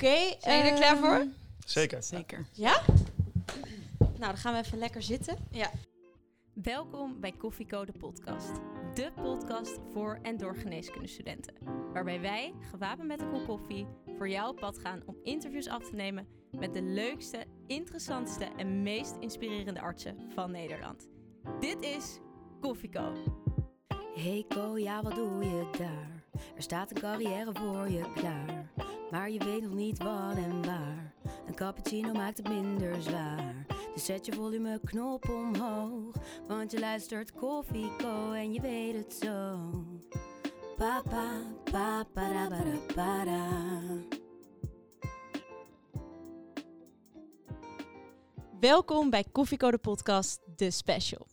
Oké. Zijn jullie er klaar ehm, voor? Zeker. Zeker. Ja? Nou, dan gaan we even lekker zitten. Ja. Welkom bij Koffieko de podcast. De podcast voor en door geneeskundestudenten. Waarbij wij, gewapend met een kop koffie, voor jou op pad gaan om interviews af te nemen met de leukste, interessantste en meest inspirerende artsen van Nederland. Dit is Koffieko. Hey Ko, ja wat doe je daar? Er staat een carrière voor je klaar. Maar je weet nog niet wat en waar. Een cappuccino maakt het minder zwaar. Dus zet je volumeknop omhoog. Want je luistert Koffie Co en je weet het zo. Papa, papa, para, para, para. Welkom bij Koffieko de podcast, de special.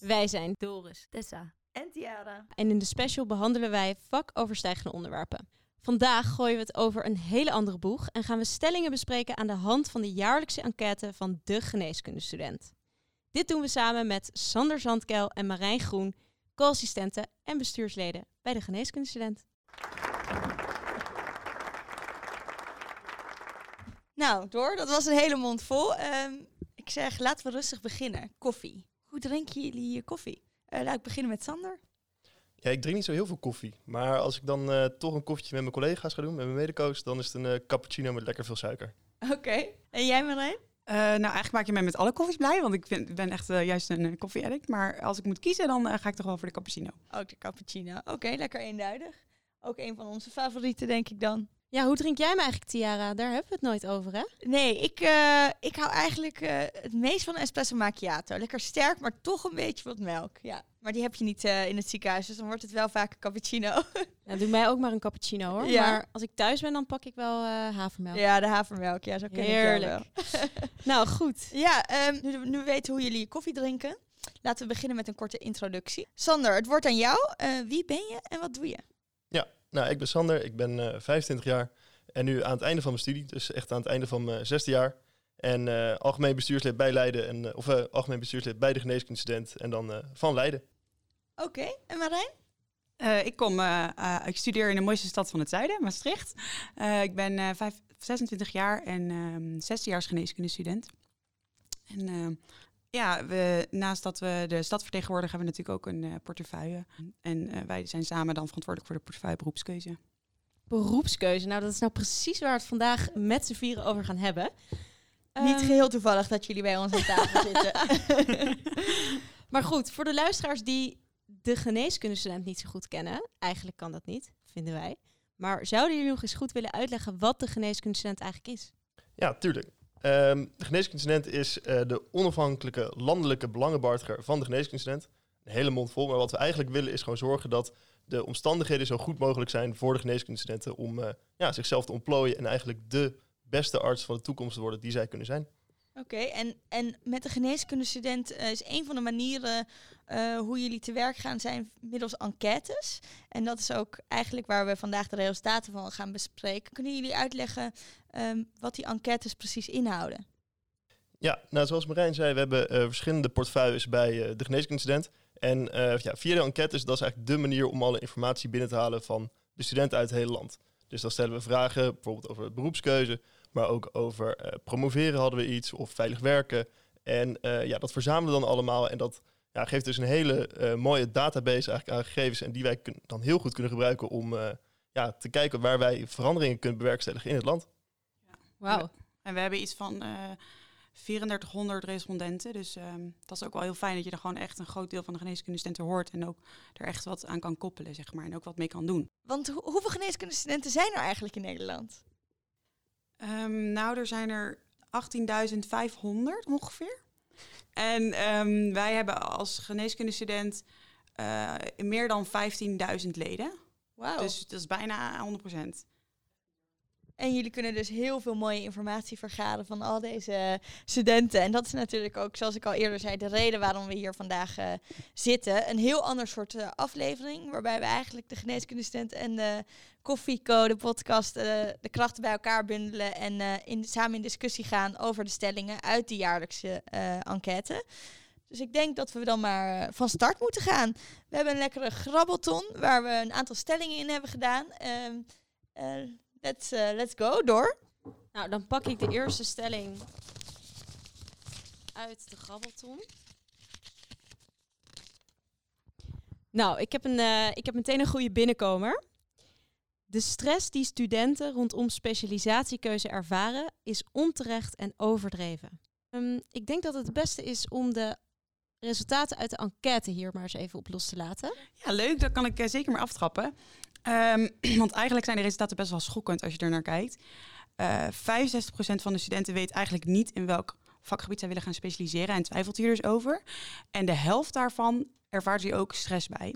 Wij zijn Doris. Tessa. En Tiara. en in de special behandelen wij vakoverstijgende onderwerpen. Vandaag gooien we het over een hele andere boeg en gaan we stellingen bespreken aan de hand van de jaarlijkse enquête van de geneeskundestudent. Dit doen we samen met Sander Zandkel en Marijn Groen, co-assistenten en bestuursleden bij de geneeskundestudent. Nou, door. Dat was een hele mond vol. Ehm, ik zeg, laten we rustig beginnen. Koffie. Hoe drinken jullie je koffie? Eh, laat ik beginnen met Sander. Ja, ik drink niet zo heel veel koffie. Maar als ik dan eh, toch een koffietje met mijn collega's ga doen, met mijn medecoach, dan is het een eh, cappuccino met lekker veel suiker. Oké. En jij Marijn? Eh, nou, eigenlijk maak je mij met alle koffies blij, want ik vind, ben echt juist een koffie-addict. Maar als ik moet kiezen, dan ga ik toch wel voor de cappuccino. Ook de cappuccino. Oké, lekker eenduidig. Ook een van onze favorieten, denk ik dan. Ja, hoe drink jij hem eigenlijk, Tiara? Daar hebben we het nooit over, hè? Nee, ik, eh, ik hou eigenlijk eh, het meest van espresso macchiato. Lekker sterk, maar toch een beetje wat melk. Ja. Maar die heb je niet eh, in het ziekenhuis, dus dan wordt het wel vaak een cappuccino. Nou, doe mij ook maar een cappuccino, hoor. Ja. Maar als ik thuis ben, dan pak ik wel havermelk. ja, de havermelk. Ja, zo ken ik Heerlijk. wel. Nou, goed. Ja, ehm, nu, nu we weten hoe jullie je koffie drinken, laten we beginnen met een korte introductie. Sander, het wordt aan jou. Wie ben je en wat doe je? Nou, ik ben Sander, ik ben eh 25 jaar en nu aan het einde van mijn studie, dus echt aan het einde van mijn zesde jaar. En eh, algemeen bestuurslid bij Leiden, en, eh, of eh, algemeen bestuurslid bij de geneeskundestudent en dan eh, van Leiden. Oké, en Marijn? Eh, ik, kom, eh, eh, ik studeer in de mooiste stad van het zuiden, Maastricht. Eh, ik ben eh, vijf- 26 jaar en ehm zesdejaars geneeskundestudent. En ehm, ja, we, naast dat we de stad vertegenwoordigen, hebben we natuurlijk ook een eh, portefeuille. En eh, wij zijn samen dan verantwoordelijk voor de portefeuille beroepskeuze. Beroepskeuze. Nou, dat is nou precies waar we het vandaag met z'n vieren over gaan hebben. Niet Ehm, geheel toevallig dat jullie bij ons aan tafel zitten. Maar goed, voor de luisteraars die de geneeskundestudent niet zo goed kennen, eigenlijk kan dat niet, vinden wij. Maar zouden jullie nog eens goed willen uitleggen wat de geneeskundestudent eigenlijk is? Ja, tuurlijk. Ehm, de geneeskundestudent is eh, de onafhankelijke landelijke belangenbehartiger van de geneeskundestudent. Een hele mond vol, maar wat we eigenlijk willen is gewoon zorgen dat de omstandigheden zo goed mogelijk zijn voor de geneeskundestudenten om eh, ja, zichzelf te ontplooien en eigenlijk de beste arts van de toekomst te worden die zij kunnen zijn. Oké, en, en met de geneeskundestudent eh, is een van de manieren eh, hoe jullie te werk gaan zijn middels enquêtes. En dat is ook eigenlijk waar we vandaag de resultaten van gaan bespreken. Kunnen jullie uitleggen ehm, wat die enquêtes precies inhouden? Ja, nou zoals Marijn zei, we hebben eh, verschillende portefeuilles bij de geneeskundestudent. En ja, via de enquêtes, dat is eigenlijk de manier om alle informatie binnen te halen van de studenten uit het hele land. Dus dan stellen we vragen, bijvoorbeeld over beroepskeuze, maar ook over eh, promoveren hadden we iets, of veilig werken. En eh, ja, dat verzamelen we dan allemaal en dat ja, geeft dus een hele eh, mooie database eigenlijk aan gegevens en die wij kun- dan heel goed kunnen gebruiken om eh, ja, te kijken waar wij veranderingen kunnen bewerkstelligen in het land. Wauw. En we hebben iets van eh 3400 respondenten. Dus ehm, dat is ook wel heel fijn dat je er gewoon echt een groot deel van de geneeskundestudenten hoort. En ook er echt wat aan kan koppelen, zeg maar. En ook wat mee kan doen. Want ho- hoeveel geneeskundestudenten zijn er eigenlijk in Nederland? Ehm, nou, er zijn er 18.500 ongeveer. En ehm, wij hebben als geneeskundestudent eh, meer dan 15.000 leden. Wauw. Dus dat is bijna 100%. En jullie kunnen dus heel veel mooie informatie vergaren van al deze studenten. En dat is natuurlijk ook, zoals ik al eerder zei, de reden waarom we hier vandaag eh, zitten. Een heel ander soort eh, aflevering, waarbij we eigenlijk de geneeskundestudent en de koffiecode podcast eh, de krachten bij elkaar bundelen en in, samen in discussie gaan over de stellingen uit de jaarlijkse enquête. Dus ik denk dat we dan maar van start moeten gaan. We hebben een lekkere grabbelton waar we een aantal stellingen in hebben gedaan. Ehm, eh, let's, eh, let's go, door. Nou, dan pak ik de eerste stelling uit de grabbelton. Nou, ik heb, een, eh, ik heb meteen een goede binnenkomer. De stress die studenten rondom specialisatiekeuze ervaren is onterecht en overdreven. Ehm, ik denk dat het het beste is om de resultaten uit de enquête hier maar eens even op los te laten. Ja, leuk. Dat kan ik eh, zeker maar aftrappen. Ehm, want eigenlijk zijn de resultaten best wel schokkend als je er naar kijkt. Eh 65% van de studenten weet eigenlijk niet in welk vakgebied zij willen gaan specialiseren en twijfelt hier dus over. En de helft daarvan ervaart hier ook stress bij.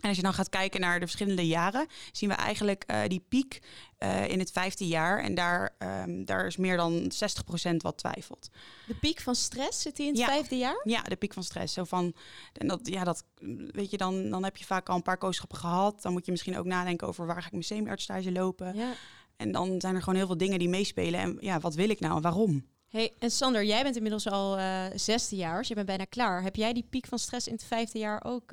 En als je dan gaat kijken naar de verschillende jaren, zien we eigenlijk eh, die piek eh, in het vijfde jaar. En daar, ehm, daar is meer dan 60% wat twijfelt. De piek van stress zit die in het Ja. vijfde jaar? Ja, de piek van stress. Zo van, en dat, ja, dat, weet je, dan, dan heb je vaak al een paar kooschappen gehad. Dan moet je misschien ook nadenken over waar ga ik mijn semi-artstage lopen. Ja. En dan zijn er gewoon heel veel dingen die meespelen. En ja, wat wil ik nou en waarom? Hey, en Sander, jij bent inmiddels al eh zesdejaars. Je bent bijna klaar. Heb jij die piek van stress in het vijfde jaar ook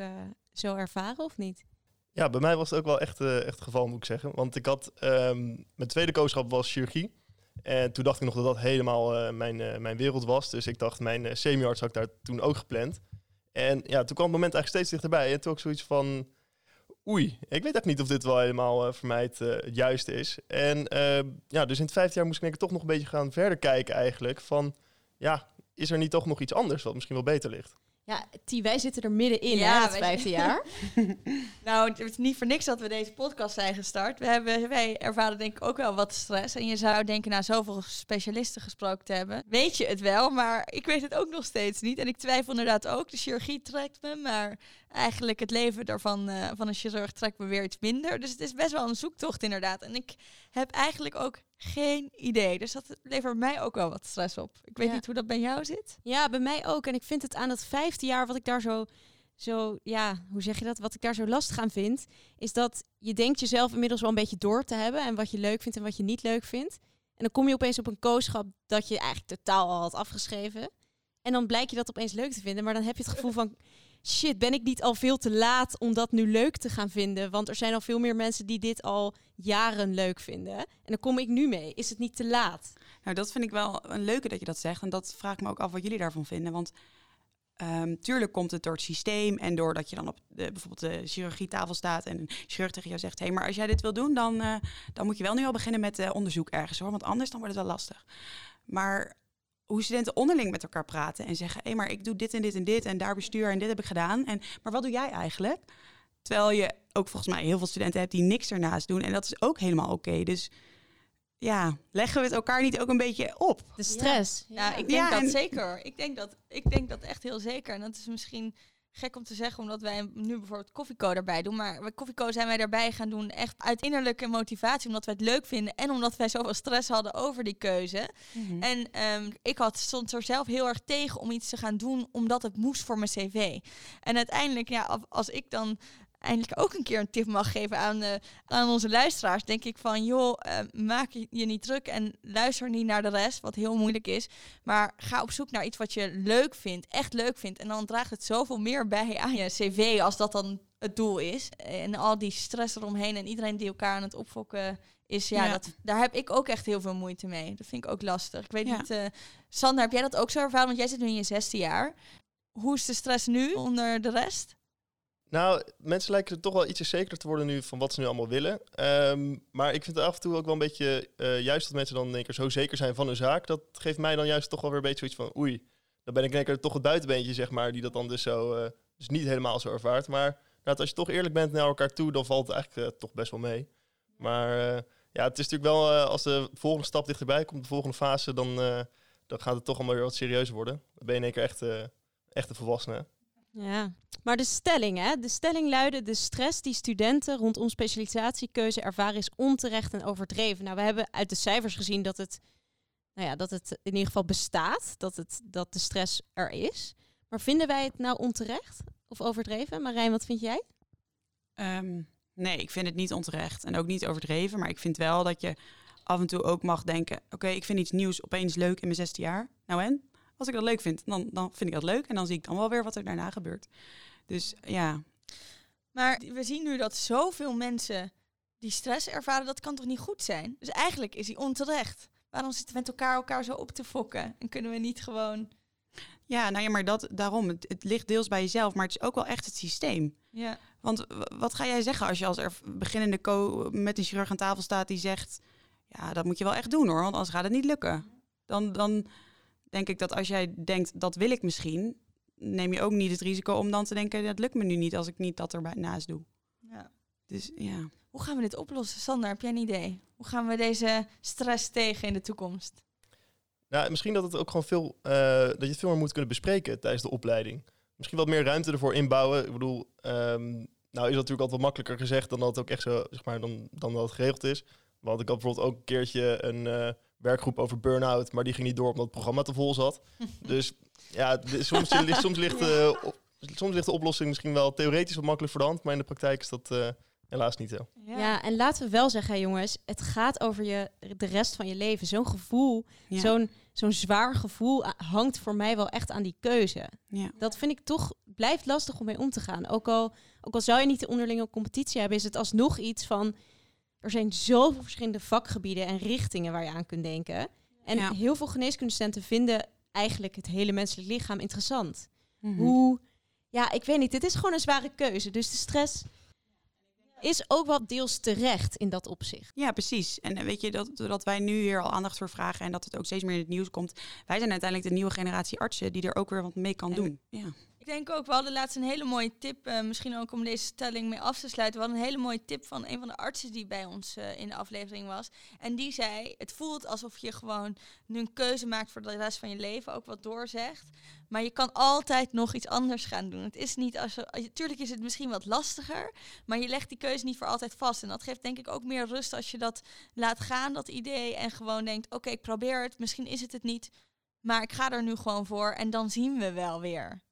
zo ervaren of niet? Ja, bij mij was het ook wel echt, eh, echt het geval, moet ik zeggen. Want ik had, ehm, mijn tweede kooschap was chirurgie. En toen dacht ik nog dat dat helemaal eh, mijn, eh, mijn wereld was. Dus ik dacht, mijn semi-arts had ik daar toen ook gepland. En ja, toen kwam het moment eigenlijk steeds dichterbij. En toen ook zoiets van, oei, ik weet eigenlijk niet of dit wel helemaal voor mij het, het juiste is. En eh, ja, dus in het vijfde jaar moest ik denk ik toch nog een beetje gaan verder kijken eigenlijk. Van, ja, is er niet toch nog iets anders wat misschien wel beter ligt? Ja, Tie, wij zitten er middenin, Ja, hè, het vijfde jaar. Nou, het is niet voor niks dat we deze podcast zijn gestart. We hebben, wij ervaren denk ik ook wel wat stress. En je zou denken, na zoveel specialisten gesproken te hebben, weet je het wel. Maar ik weet het ook nog steeds niet. En ik twijfel inderdaad ook. De chirurgie trekt me, maar eigenlijk het leven daarvan eh, van een chirurg trekt me weer iets minder. Dus het is best wel een zoektocht inderdaad. En ik heb eigenlijk ook geen idee. Dus dat levert mij ook wel wat stress op. Ik weet Ja. niet hoe dat bij jou zit. Ja, bij mij ook. En ik vind het aan dat vijfde jaar wat ik daar zo, zo, ja, hoe zeg je dat? Wat ik daar zo lastig aan vind, is dat je denkt jezelf inmiddels wel een beetje door te hebben en wat je leuk vindt en wat je niet leuk vindt. En dan kom je opeens op een kooschap dat je eigenlijk totaal al had afgeschreven. En dan blijkt je dat opeens leuk te vinden, maar dan heb je het gevoel van, shit, ben ik niet al veel te laat om dat nu leuk te gaan vinden? Want er zijn al veel meer mensen die dit al jaren leuk vinden. En dan kom ik nu mee. Is het niet te laat? Nou, dat vind ik wel een leuke dat je dat zegt. En dat vraag ik me ook af wat jullie daarvan vinden. Want ehm, tuurlijk komt het door het systeem en doordat je dan op de, bijvoorbeeld de chirurgietafel staat en een chirurg tegen jou zegt: hé, hey, maar als jij dit wil doen, dan, eh, dan moet je wel nu al beginnen met eh, onderzoek ergens hoor. Want anders dan wordt het wel lastig. Maar hoe studenten onderling met elkaar praten en zeggen: hé, hey, maar ik doe dit en dit en dit en daar bestuur en dit heb ik gedaan. En, maar wat doe jij eigenlijk? Terwijl je ook volgens mij heel veel studenten hebt die niks ernaast doen. En dat is ook helemaal oké. Dus ja, leggen we het elkaar niet ook een beetje op? De stress. Ja, ik denk Ja, dat en- zeker. Ik denk dat, ik denk dat echt heel zeker. En dat is misschien gek om te zeggen, omdat wij nu bijvoorbeeld Koffieco erbij doen. Maar bij Koffieco zijn wij erbij gaan doen echt uit innerlijke motivatie. Omdat wij het leuk vinden en omdat wij zoveel stress hadden over die keuze. Mhm. En ehm, ik had, stond er zelf heel erg tegen om iets te gaan doen, omdat het moest voor mijn cv. En uiteindelijk, ja, als ik dan eindelijk ook een keer een tip mag geven aan, eh, aan onze luisteraars, denk ik van, joh, eh, maak je, niet druk en luister niet naar de rest, wat heel moeilijk is. Maar ga op zoek naar iets wat je leuk vindt, echt leuk vindt. En dan draagt het zoveel meer bij aan je cv als dat dan het doel is. En al die stress eromheen en iedereen die elkaar aan het opfokken is, ja, Ja. Dat, daar heb ik ook echt heel veel moeite mee. Dat vind ik ook lastig. Ik weet Ja. niet, eh, Sander, heb jij dat ook zo ervaren? Want jij zit nu in je zesde jaar. Hoe is de stress nu onder de rest? Nou, mensen lijken toch wel ietsje zekerder te worden nu van wat ze nu allemaal willen. Ehm, maar ik vind het af en toe ook wel een beetje, eh, juist dat mensen dan in één keer zo zeker zijn van hun zaak, dat geeft mij dan juist toch wel weer een beetje zoiets van, oei, dan ben ik in één keer toch het buitenbeentje, zeg maar, die dat dan dus zo, eh, dus niet helemaal zo ervaart. Maar als je toch eerlijk bent naar elkaar toe, dan valt het eigenlijk eh, toch best wel mee. Maar ja, het is natuurlijk wel, als de volgende stap dichterbij komt, de volgende fase, dan, dan gaat het toch allemaal weer wat serieuzer worden. Dan ben je in één keer echt, echt een volwassene. Ja, maar de stelling, hè? De stelling luidde: de stress die studenten rondom specialisatiekeuze ervaren is onterecht en overdreven. Nou, we hebben uit de cijfers gezien dat het, nou ja, dat het in ieder geval bestaat, dat, het, dat de stress er is. Maar vinden wij het nou onterecht of overdreven? Marijn, wat vind jij? Ehm, nee, ik vind het niet onterecht en ook niet overdreven. Maar ik vind wel dat je af en toe ook mag denken... oké, ik vind iets nieuws opeens leuk in mijn zesde jaar. Nou en? Als ik dat leuk vind, dan, dan vind ik dat leuk. En dan zie ik dan wel weer wat er daarna gebeurt. Dus ja, Maar we zien nu dat zoveel mensen die stress ervaren, dat kan toch niet goed zijn? Dus eigenlijk is hij onterecht. Waarom zitten we met elkaar elkaar zo op te fokken? En kunnen we niet gewoon... Ja, nou ja, maar dat, daarom, het, het ligt deels bij jezelf, maar het is ook wel echt het systeem. Ja. Want wat ga jij zeggen als je als er beginnende co met een chirurg aan tafel staat die zegt, ja, dat moet je wel echt doen hoor, want anders gaat het niet lukken. Dan, dan denk ik dat als jij denkt, dat wil ik misschien, neem je ook niet het risico om dan te denken, dat lukt me nu niet als ik niet dat erbij naast doe. ja. Dus ja. Hoe gaan we dit oplossen? Sander, heb jij een idee? Hoe gaan we deze stress tegen in de toekomst? Nou, misschien dat het ook gewoon veel, eh, dat je het veel meer moet kunnen bespreken tijdens de opleiding. Misschien wat meer ruimte ervoor inbouwen. Ik bedoel, ehm, nou is dat natuurlijk altijd wat makkelijker gezegd dan dat het ook echt zo, zeg maar, dan, dan dat het geregeld is. Want ik had bijvoorbeeld ook een keertje een eh, werkgroep over burn-out, maar die ging niet door omdat het programma te vol zat. dus ja, de- soms, ligt- soms, ligt, eh, op- soms ligt de oplossing misschien wel theoretisch wat makkelijk voor de hand, maar in de praktijk is dat eh, helaas niet zo. Ja. en laten we wel zeggen, jongens, het gaat over je, de rest van je leven. Zo'n gevoel, ja. zo'n zo'n zwaar gevoel a- hangt voor mij wel echt aan die keuze. ja. Dat vind ik toch, blijft lastig om mee om te gaan. Ook al, ook al zou je niet de onderlinge competitie hebben, is het alsnog iets van, er zijn zoveel verschillende vakgebieden en richtingen waar je aan kunt denken. En Ja. heel veel geneeskundestudenten vinden eigenlijk het hele menselijk lichaam interessant. Mhm. Hoe, ja, ik weet niet, dit is gewoon een zware keuze. Dus de stress is ook wel deels terecht in dat opzicht. Ja, precies. En eh, weet je, dat, doordat wij nu hier al aandacht voor vragen en dat het ook steeds meer in het nieuws komt, wij zijn uiteindelijk de nieuwe generatie artsen die er ook weer wat mee kan En- doen. Ja. Ik denk ook, we hadden laatst een hele mooie tip, eh, misschien ook om deze stelling mee af te sluiten. We hadden een hele mooie tip van een van de artsen die bij ons eh, in de aflevering was. En die zei, het voelt alsof je gewoon nu een keuze maakt voor de rest van je leven, ook wat doorzegt. Maar je kan altijd nog iets anders gaan doen. Het is niet als je, natuurlijk is het misschien wat lastiger, maar je legt die keuze niet voor altijd vast. En dat geeft denk ik ook meer rust als je dat laat gaan, dat idee. En gewoon denkt, oké, ik probeer het, misschien is het het niet. Maar ik ga er nu gewoon voor en dan zien we wel weer.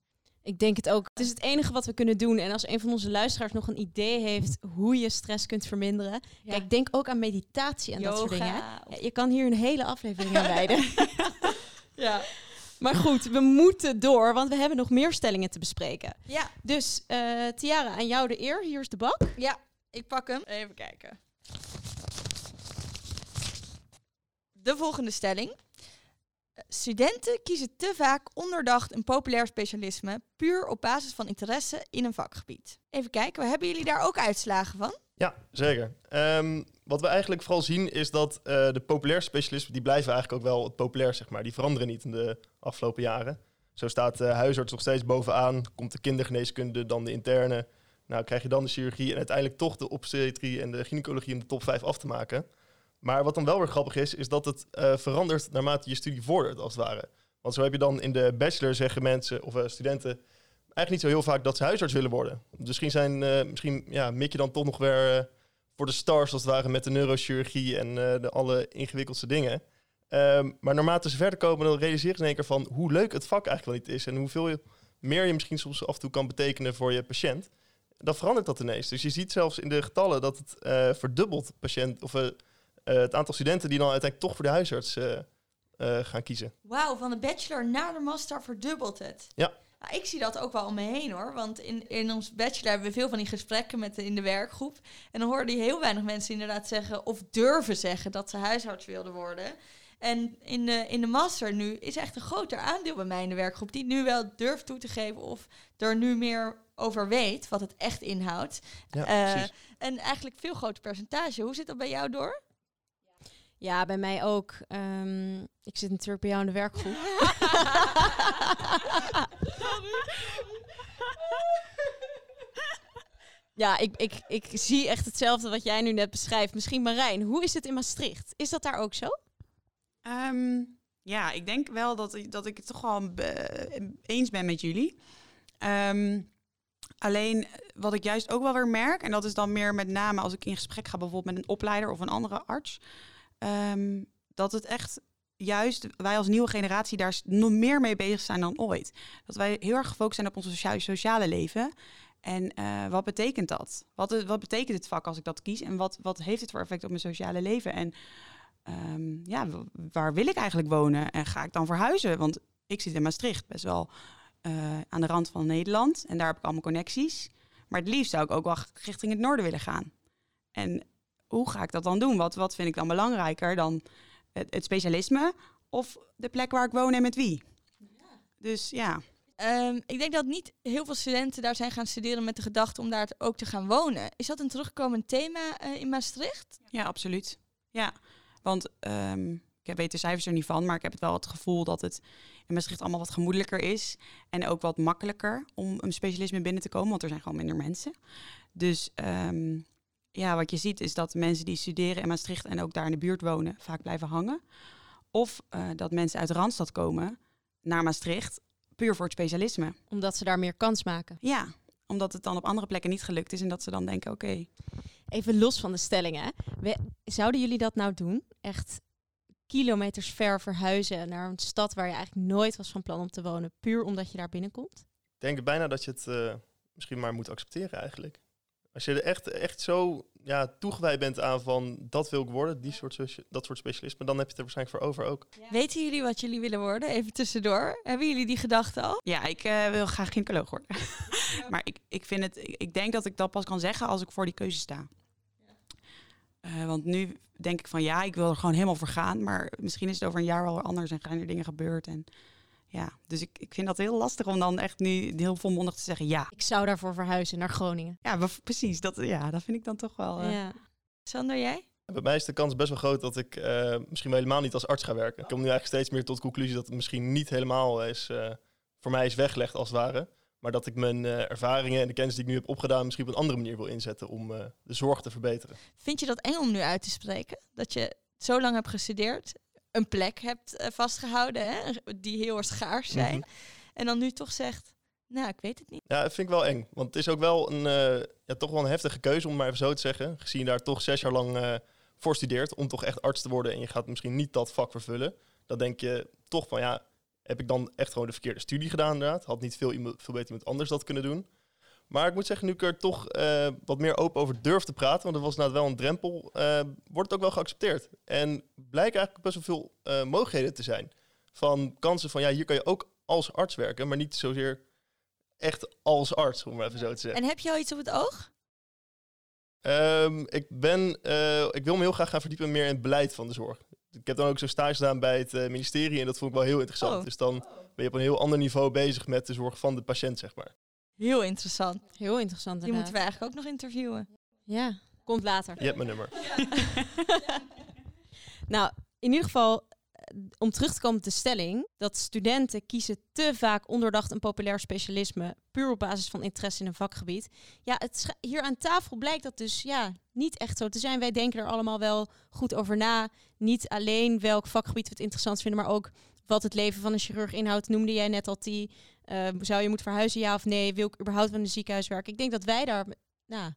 Ik denk het ook. Het is het enige wat we kunnen doen. En als een van onze luisteraars nog een idee heeft hoe je stress kunt verminderen. Kijk, denk ook aan meditatie en dat soort dingen. Ja, je kan hier een hele aflevering aan wijden. Ja. maar goed, we moeten door, want we hebben nog meer stellingen te bespreken. Ja, Dus eh, Tiara, aan jou de eer. Hier is de bak. ja, ik pak hem. Even kijken. De volgende stelling. Studenten kiezen te vaak onderdacht een populair specialisme puur op basis van interesse in een vakgebied. Even kijken, hebben jullie daar ook uitslagen van? Ja, zeker. Ehm, wat we eigenlijk vooral zien is dat eh, de populaire specialisten, die blijven eigenlijk ook wel het populair, zeg maar. Die veranderen niet in de afgelopen jaren. Zo staat de huisarts nog steeds bovenaan, komt de kindergeneeskunde, dan de interne. Nou, krijg je dan de chirurgie en uiteindelijk toch de obstetrie en de gynaecologie in de top 5 af te maken. Maar wat dan wel weer grappig is, is dat het eh, verandert naarmate je studie vordert, als het ware. Want zo heb je dan in de bachelor zeggen mensen of eh, studenten eigenlijk niet zo heel vaak dat ze huisarts willen worden. Misschien, zijn, eh, misschien ja, mik je dan toch nog weer voor de stars als het ware met de neurochirurgie en de alle ingewikkeldste dingen. Ehm, maar naarmate ze verder komen, dan realiseren ze in één keer van hoe leuk het vak eigenlijk wel niet is en hoeveel je, meer je misschien soms af en toe kan betekenen voor je patiënt. Dan verandert dat ineens. Dus je ziet zelfs in de getallen dat het verdubbelt patiënt, of, het aantal studenten die dan uiteindelijk toch voor de huisarts eh, eh, gaan kiezen. Wauw, van de bachelor naar de master verdubbelt het. Ja. Nou, ik zie dat ook wel om me heen hoor. Want in, in ons bachelor hebben we veel van die gesprekken met de, in de werkgroep. En dan hoorde je heel weinig mensen inderdaad zeggen of durven zeggen dat ze huisarts wilden worden. En in de, in de master nu is echt een groter aandeel bij mij in de werkgroep die nu wel durft toe te geven of er nu meer over weet wat het echt inhoudt. Ja, Eh, precies. en eigenlijk veel groter percentage. Hoe zit dat bij jou door? Ja, bij mij ook. Ehm, ik zit natuurlijk bij jou in de werkgroep. Ja, ik, ik, ik zie echt hetzelfde wat jij nu net beschrijft. Misschien Marijn, hoe is het in Maastricht? Is dat daar ook zo? Ehm, ja, ik denk wel dat, ik- dat ik het toch wel eens ben met jullie. Ehm, alleen wat ik juist ook wel weer merk, en dat is dan meer met name als ik in gesprek ga bijvoorbeeld met een opleider of een andere arts, ehm, dat het echt juist wij als nieuwe generatie daar nog meer mee bezig zijn dan ooit. Dat wij heel erg gefocust zijn op ons socia- sociale leven. En eh, wat betekent dat? Wat, wat betekent het vak als ik dat kies? En wat, wat heeft het voor effect op mijn sociale leven? En ehm, ja, waar wil ik eigenlijk wonen? En ga ik dan verhuizen? Want ik zit in Maastricht, best wel eh, aan de rand van Nederland. En daar heb ik allemaal connecties. Maar het liefst zou ik ook wel richting het noorden willen gaan. En hoe ga ik dat dan doen? Wat, wat vind ik dan belangrijker dan het, het specialisme of de plek waar ik woon en met wie? Dus ja, Ehm, ik denk dat niet heel veel studenten daar zijn gaan studeren met de gedachte om daar ook te gaan wonen. Is dat een terugkomend thema eh, in Maastricht? ja, absoluut. Ja, want ehm, ik weet de cijfers er niet van, maar ik heb het wel het gevoel dat het in Maastricht allemaal wat gemoedelijker is. En ook wat makkelijker om een specialisme binnen te komen, want er zijn gewoon minder mensen. Dus ehm, ja, wat je ziet is dat mensen die studeren in Maastricht en ook daar in de buurt wonen, vaak blijven hangen. Of eh, dat mensen uit Randstad komen naar Maastricht, puur voor het specialisme. Omdat ze daar meer kans maken. Ja, omdat het dan op andere plekken niet gelukt is en dat ze dan denken, oké, Even los van de stellingen. We- zouden jullie dat nou doen? Echt kilometers ver verhuizen naar een stad waar je eigenlijk nooit was van plan om te wonen, puur omdat je daar binnenkomt? Ik denk bijna dat je het eh, misschien maar moet accepteren eigenlijk. Als je er echt, echt zo ja, toegewijd bent aan van dat wil ik worden, die soort, dat soort specialisme, dan heb je het er waarschijnlijk voor over ook. Weten jullie wat jullie willen worden? Even tussendoor. Hebben jullie die gedachte al? Ja, ik eh, wil graag gynaecoloog worden. maar ik, ik, vind het, ik, denk dat ik dat pas kan zeggen als ik voor die keuze sta. Eh, want nu denk ik van ja, ik wil er gewoon helemaal voor gaan. Maar misschien is het over een jaar wel weer anders en gaan er dingen gebeurd. En ja, dus ik, ik vind dat heel lastig om dan echt nu heel volmondig te zeggen ja. Ik zou daarvoor verhuizen naar Groningen. Ja, maar precies. Dat, ja, dat vind ik dan toch wel... eh, Ja. Sander, jij? En bij mij is de kans best wel groot dat ik eh, misschien wel helemaal niet als arts ga werken. Ik kom nu eigenlijk steeds meer tot de conclusie dat het misschien niet helemaal is, eh, voor mij is weggelegd als het ware. Maar dat ik mijn eh, ervaringen en de kennis die ik nu heb opgedaan misschien op een andere manier wil inzetten om eh, de zorg te verbeteren. Vind je dat eng om nu uit te spreken? Dat je zo lang hebt gestudeerd, een plek hebt eh, vastgehouden, hè, die heel erg schaars zijn. Mhm. En dan nu toch zegt, nou, ik weet het niet. Ja, dat vind ik wel eng. Want het is ook wel een, eh, ja, toch wel een heftige keuze, om het maar even zo te zeggen. Gezien je daar toch zes jaar lang eh, voor studeert om toch echt arts te worden en je gaat misschien niet dat vak vervullen. Dan denk je toch van ja, heb ik dan echt gewoon de verkeerde studie gedaan inderdaad. Had niet veel, iemand, veel beter iemand anders dat kunnen doen. Maar ik moet zeggen, nu ik er toch eh, wat meer open over durf te praten, want dat was inderdaad wel een drempel, eh, wordt het ook wel geaccepteerd. En blijkt eigenlijk best wel veel eh, mogelijkheden te zijn. Van kansen van ja, hier kan je ook als arts werken, maar niet zozeer echt als arts, om maar even zo te zeggen. En heb je al iets op het oog? Ehm, ik, ben, ik wil me heel graag gaan verdiepen meer in het beleid van de zorg. Ik heb dan ook zo'n stage gedaan bij het ministerie en dat vond ik wel heel interessant. Oh. Dus dan ben je op een heel ander niveau bezig met de zorg van de patiënt, zeg maar. Heel interessant. Heel interessant. Die moeten we eigenlijk ook nog interviewen. Ja, komt later. Je hebt mijn nummer. Nou, in ieder geval, eh, om terug te komen op de stelling, dat studenten kiezen te vaak ondoordacht een populair specialisme, puur op basis van interesse in een vakgebied. Ja, het hier aan tafel blijkt dat dus ja, niet echt zo te zijn. Wij denken er allemaal wel goed over na. Niet alleen welk vakgebied we het interessant vinden, maar ook wat het leven van een chirurg inhoudt. Noemde jij net al die, eh, zou je moeten verhuizen, ja of nee? Wil ik überhaupt van een ziekenhuis werken? Ik denk dat wij daar, nou,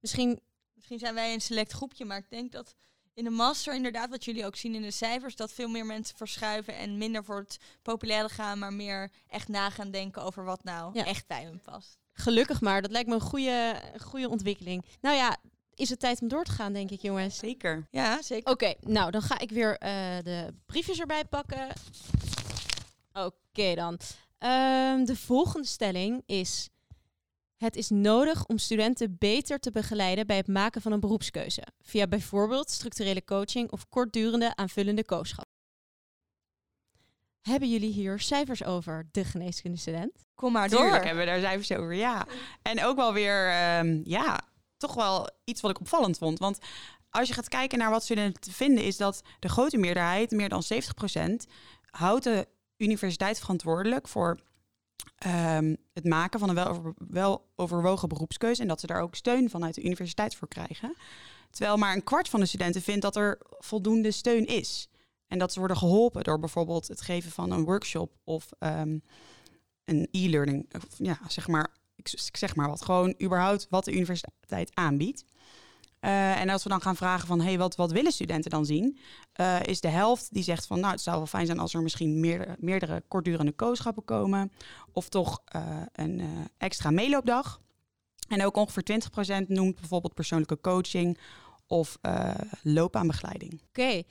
misschien Misschien zijn wij een select groepje, maar ik denk dat in de master inderdaad, wat jullie ook zien in de cijfers, dat veel meer mensen verschuiven en minder voor het populaire gaan, maar meer echt na gaan denken over wat nou Ja. echt bij hun past. Gelukkig maar, dat lijkt me een goede, een goede ontwikkeling. Nou ja, is het tijd om door te gaan, denk ik, jongens. Zeker. Ja, zeker. Oké, nou dan ga ik weer eh, de briefjes erbij pakken. Oké dan. Ehm, de volgende stelling is: Het is nodig om studenten beter te begeleiden bij het maken van een beroepskeuze. Via bijvoorbeeld structurele coaching of kortdurende aanvullende kooschap. Hebben jullie hier cijfers over, de geneeskundestudent? Kom maar Tuurlijk door. hebben we daar cijfers over, ja. En ook wel weer, ehm, ja, toch wel iets wat ik opvallend vond. Want als je gaat kijken naar wat studenten vinden, is dat de grote meerderheid, meer dan 70%, houdt de universiteit verantwoordelijk voor ehm, het maken van een wel, overwogen beroepskeuze. En dat ze daar ook steun vanuit de universiteit voor krijgen. Terwijl maar een kwart van de studenten vindt dat er voldoende steun is. En dat ze worden geholpen door bijvoorbeeld het geven van een workshop of ehm, een e-learning. Ja, zeg maar, ik, zeg maar wat. Gewoon überhaupt wat de universiteit aanbiedt. Eh, en als we dan gaan vragen van, hey, wat, wat willen studenten dan zien? Eh, is de helft die zegt van, nou, het zou wel fijn zijn als er misschien meerdere, meerdere kortdurende kooschappen komen. Of toch eh, een extra meeloopdag. En ook ongeveer 20% noemt bijvoorbeeld persoonlijke coaching of loopbaanbegeleiding. Oké.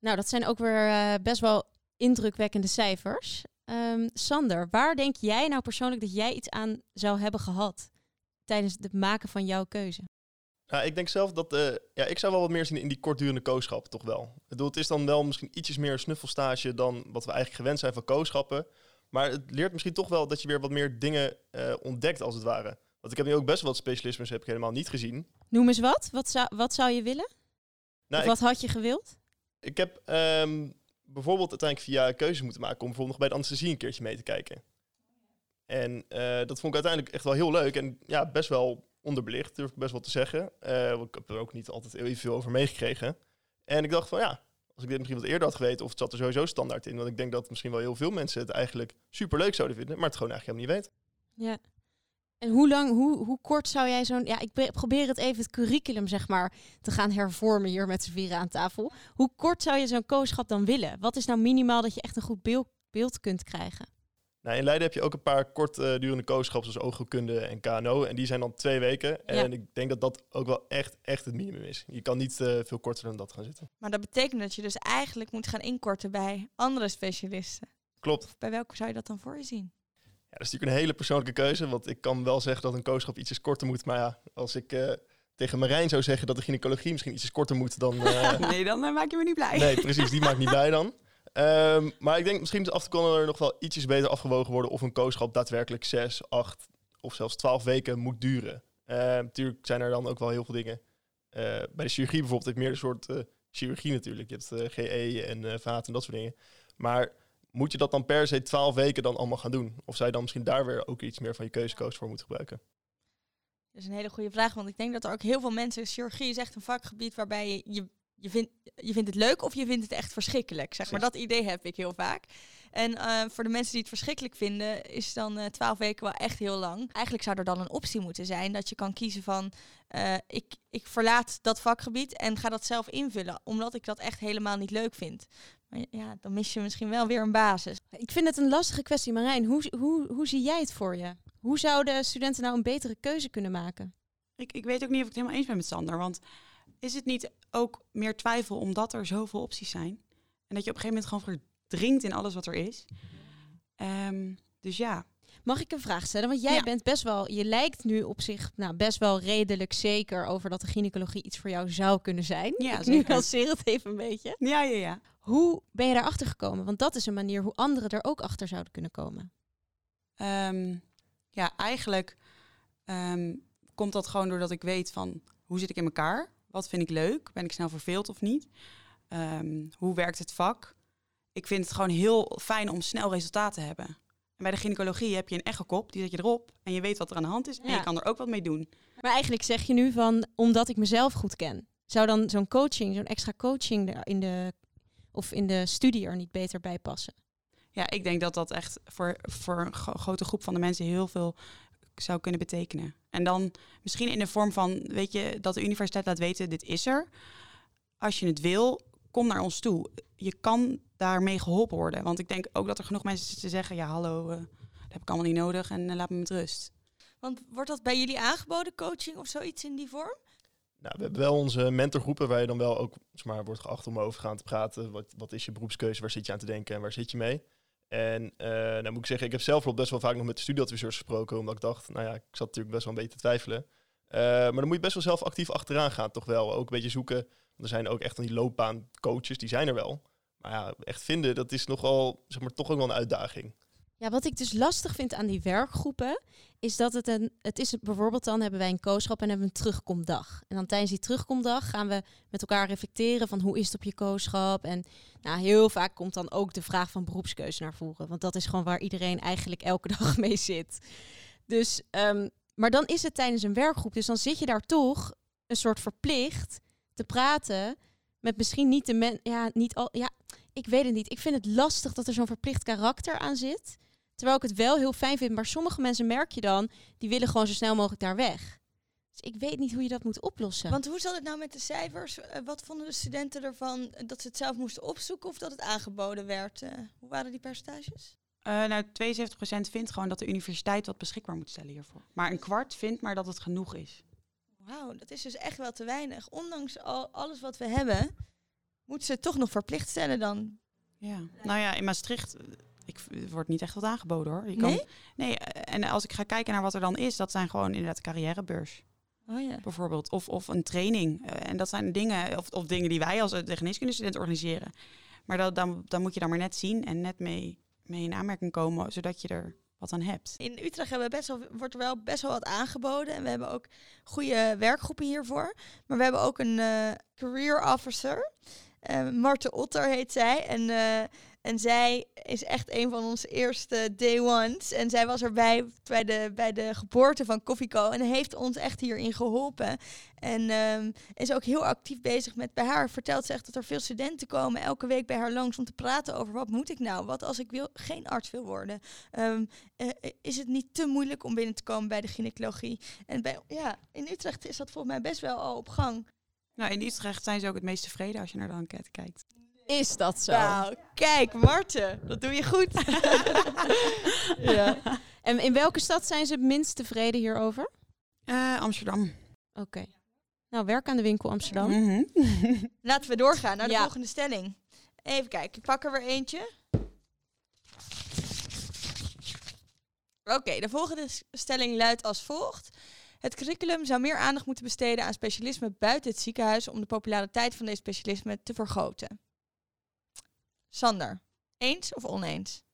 Nou, dat zijn ook weer best wel indrukwekkende cijfers. Ehm, Sander, waar denk jij nou persoonlijk dat jij iets aan zou hebben gehad tijdens het maken van jouw keuze? Nou, ik denk zelf dat... eh, ja, ik zou wel wat meer zien in die kortdurende kooschappen, toch wel. Ik bedoel, het is dan wel misschien ietsjes meer een snuffelstage dan wat we eigenlijk gewend zijn van kooschappen. Maar het leert misschien toch wel dat je weer wat meer dingen eh, ontdekt, als het ware. Want ik heb nu ook best wel wat specialismes heb ik helemaal niet gezien. Noem eens wat. Wat zou, wat zou je willen? Nou, of wat had je gewild? Ik heb ehm, bijvoorbeeld uiteindelijk via keuzes moeten maken om bijvoorbeeld nog bij de anesthesie een keertje mee te kijken. En eh, dat vond ik uiteindelijk echt wel heel leuk en ja, best wel onderbelicht, durf ik best wel te zeggen. Eh, ik heb er ook niet altijd even veel over meegekregen. En ik dacht van ja, als ik dit misschien wat eerder had geweten, of het zat er sowieso standaard in. Want ik denk dat misschien wel heel veel mensen het eigenlijk super leuk zouden vinden, maar het gewoon eigenlijk helemaal niet weten. Ja. En hoe lang, hoe, hoe kort zou jij zo'n... Ja, ik be- probeer het even het curriculum, zeg maar, te gaan hervormen hier met z'n vieren aan tafel. Hoe kort zou je zo'n kooschap dan willen? Wat is nou minimaal dat je echt een goed beeld, beeld kunt krijgen? Nou, in Leiden heb je ook een paar kort eh, durende kooschappen zoals oogheelkunde en KNO. En die zijn dan twee weken. En ik denk dat dat ook wel echt, echt het minimum is. Je kan niet eh, veel korter dan dat gaan zitten. Maar dat betekent dat je dus eigenlijk moet gaan inkorten bij andere specialisten. Klopt. Bij welke zou je dat dan voor je zien? Ja, dat is natuurlijk een hele persoonlijke keuze. Want ik kan wel zeggen dat een kooschap ietsjes korter moet. Maar ja, als ik eh, tegen Marijn zou zeggen dat de gynaecologie misschien ietsjes korter moet, dan... eh, Nee, dan eh, maak je me niet blij. nee, precies, die maakt niet blij dan. Ehm, maar ik denk misschien is af en toe kan er nog wel ietsjes beter afgewogen worden of een kooschap daadwerkelijk zes, acht of zelfs twaalf weken moet duren. Ehm, natuurlijk zijn er dan ook wel heel veel dingen. Bij de chirurgie bijvoorbeeld heb je meer een soort chirurgie natuurlijk. Je hebt GE en vaat en dat soort dingen. Maar moet je dat dan per se twaalf weken dan allemaal gaan doen? Of zou je dan misschien daar weer ook iets meer van je keuzecoach voor moeten gebruiken? Dat is een hele goede vraag, want ik denk dat er ook heel veel mensen... Chirurgie is echt een vakgebied waarbij je, je, je, vindt, je vindt het leuk of je vindt het echt verschrikkelijk. Zeg maar, dat idee heb ik heel vaak. En eh, voor de mensen die het verschrikkelijk vinden, is dan eh, twaalf weken wel echt heel lang. Eigenlijk zou er dan een optie moeten zijn dat je kan kiezen van... eh, ik, ik verlaat dat vakgebied en ga dat zelf invullen, omdat ik dat echt helemaal niet leuk vind. Maar ja, dan mis je misschien wel weer een basis. Ik vind het een lastige kwestie, Marijn. Hoe, hoe, hoe zie jij het voor je? Hoe zouden studenten nou een betere keuze kunnen maken? Ik, ik weet ook niet of ik het helemaal eens ben met Sander. Want is het niet ook meer twijfel omdat er zoveel opties zijn? En dat je op een gegeven moment gewoon verdrinkt in alles wat er is. Ehm, dus ja, Mag ik een vraag stellen? Want jij Ja. bent best wel, je lijkt nu op zich nou, best wel redelijk zeker over dat de gynaecologie iets voor jou zou kunnen zijn. Ja, ik zeker. nuanceer het even een beetje. ja, ja, ja. Hoe ben je daarachter gekomen? Want dat is een manier hoe anderen er ook achter zouden kunnen komen. Ehm, ja, eigenlijk ehm, komt dat gewoon doordat ik weet van hoe zit ik in elkaar? Wat vind ik leuk? Ben ik snel verveeld of niet? Hoe werkt het vak? Ik vind het gewoon heel fijn om snel resultaat te hebben. En bij de gynaecologie heb je een echokop, die zet je erop en je weet wat er aan de hand is en Ja. je kan er ook wat mee doen. Maar eigenlijk zeg je nu van, omdat ik mezelf goed ken. Zou dan zo'n coaching, zo'n extra coaching in de, of in de studie er niet beter bij passen? Ja, ik denk dat dat echt voor, voor een gro- grote groep van de mensen heel veel zou kunnen betekenen. En dan misschien in de vorm van, weet je, dat de universiteit laat weten, dit is er. Als je het wil, kom naar ons toe. Je kan daarmee geholpen worden. Want ik denk ook dat er genoeg mensen zitten te zeggen, ja hallo, eh, dat heb ik allemaal niet nodig en eh, laat me met rust. Want wordt dat bij jullie aangeboden, coaching of zoiets in die vorm? Nou, we hebben wel onze mentorgroepen waar je dan wel ook zeg maar, wordt geacht om over gaan te praten. Wat, wat is je beroepskeuze, waar zit je aan te denken en waar zit je mee? En eh nou moet ik zeggen, ik heb zelf wel best wel vaak nog met de studieadviseurs gesproken, omdat ik dacht, nou ja, ik zat natuurlijk best wel een beetje te twijfelen. Eh, maar dan moet je best wel zelf actief achteraan gaan, toch wel. Ook een beetje zoeken. Want er zijn ook echt van die loopbaancoaches, die zijn er wel. Maar ja, echt vinden, dat is nogal, zeg maar, toch ook wel een uitdaging. Ja, wat ik dus lastig vind aan die werkgroepen, is dat het een, het is bijvoorbeeld dan hebben wij een kooschap en hebben een terugkomdag. En dan tijdens die terugkomdag gaan we met elkaar reflecteren van hoe is het op je kooschap. En nou, heel vaak komt dan ook de vraag van beroepskeuze naar voren, want dat is gewoon waar iedereen eigenlijk elke dag mee zit. Dus, ehm, maar dan is het tijdens een werkgroep, dus dan zit je daar toch een soort verplicht te praten met misschien niet de men, ja, niet al, ja, ik weet het niet. Ik vind het lastig dat er zo'n verplicht karakter aan zit. Terwijl ik het wel heel fijn vind. Maar sommige mensen merk je dan, die willen gewoon zo snel mogelijk daar weg. Dus ik weet niet hoe je dat moet oplossen. Want hoe zat het nou met de cijfers? Eh, wat vonden de studenten ervan eh, dat ze het zelf moesten opzoeken of dat het aangeboden werd? Eh, hoe waren die percentages? Eh nou, 72% vindt gewoon dat de universiteit wat beschikbaar moet stellen hiervoor. Maar een kwart vindt maar dat het genoeg is. Wauw, dat is dus echt wel te weinig. Ondanks al, alles wat we hebben, moeten ze het toch nog verplicht stellen dan? Ja. Nou ja, in Maastricht eh, ik, wordt niet echt wat aangeboden hoor. Je kan, Nee? Nee, eh, en als ik ga kijken naar wat er dan is, dat zijn gewoon inderdaad carrièrebeurs. Oh ja. bijvoorbeeld. Of, of een training. Eh, en dat zijn dingen, of, of dingen die wij als de geneeskundestudent organiseren. Maar dat, dan, dan moet je dan maar net zien en net mee, mee in aanmerking komen, zodat je er wat aan hebt. In Utrecht hebben we best wel, wordt er wel best wel wat aangeboden. En we hebben ook goede werkgroepen hiervoor. Maar we hebben ook een career officer. Uh, Otter heet zij. En, uh, en zij is echt een van onze eerste day ones. En zij was erbij bij de, bij de geboorte van Coffeeco. En heeft ons echt hierin geholpen. En um, is ook heel actief bezig met bij haar. Vertelt ze echt dat er veel studenten komen elke week bij haar langs om te praten over wat moet ik nou? Wat als ik wil, geen arts wil worden? Um, uh, is het niet te moeilijk om binnen te komen bij de gynaecologie? En bij, ja, in Utrecht is dat volgens mij best wel al op gang. Nou, in Utrecht zijn ze ook het meest tevreden als je naar de enquête kijkt. Is dat zo? Nou, kijk, Marten, dat doe je goed. ja. En in welke stad zijn ze het minst tevreden hierover? Uh, Amsterdam. Oké. Okay. Nou, werk aan de winkel Amsterdam. Mm -hmm. Laten we doorgaan naar de ja. volgende stelling. Even kijken, ik pak er weer eentje. Oké, okay, de volgende stelling luidt als volgt. Het curriculum zou meer aandacht moeten besteden aan specialismen buiten het ziekenhuis om de populariteit van deze specialismen te vergroten. Sander, eens of oneens?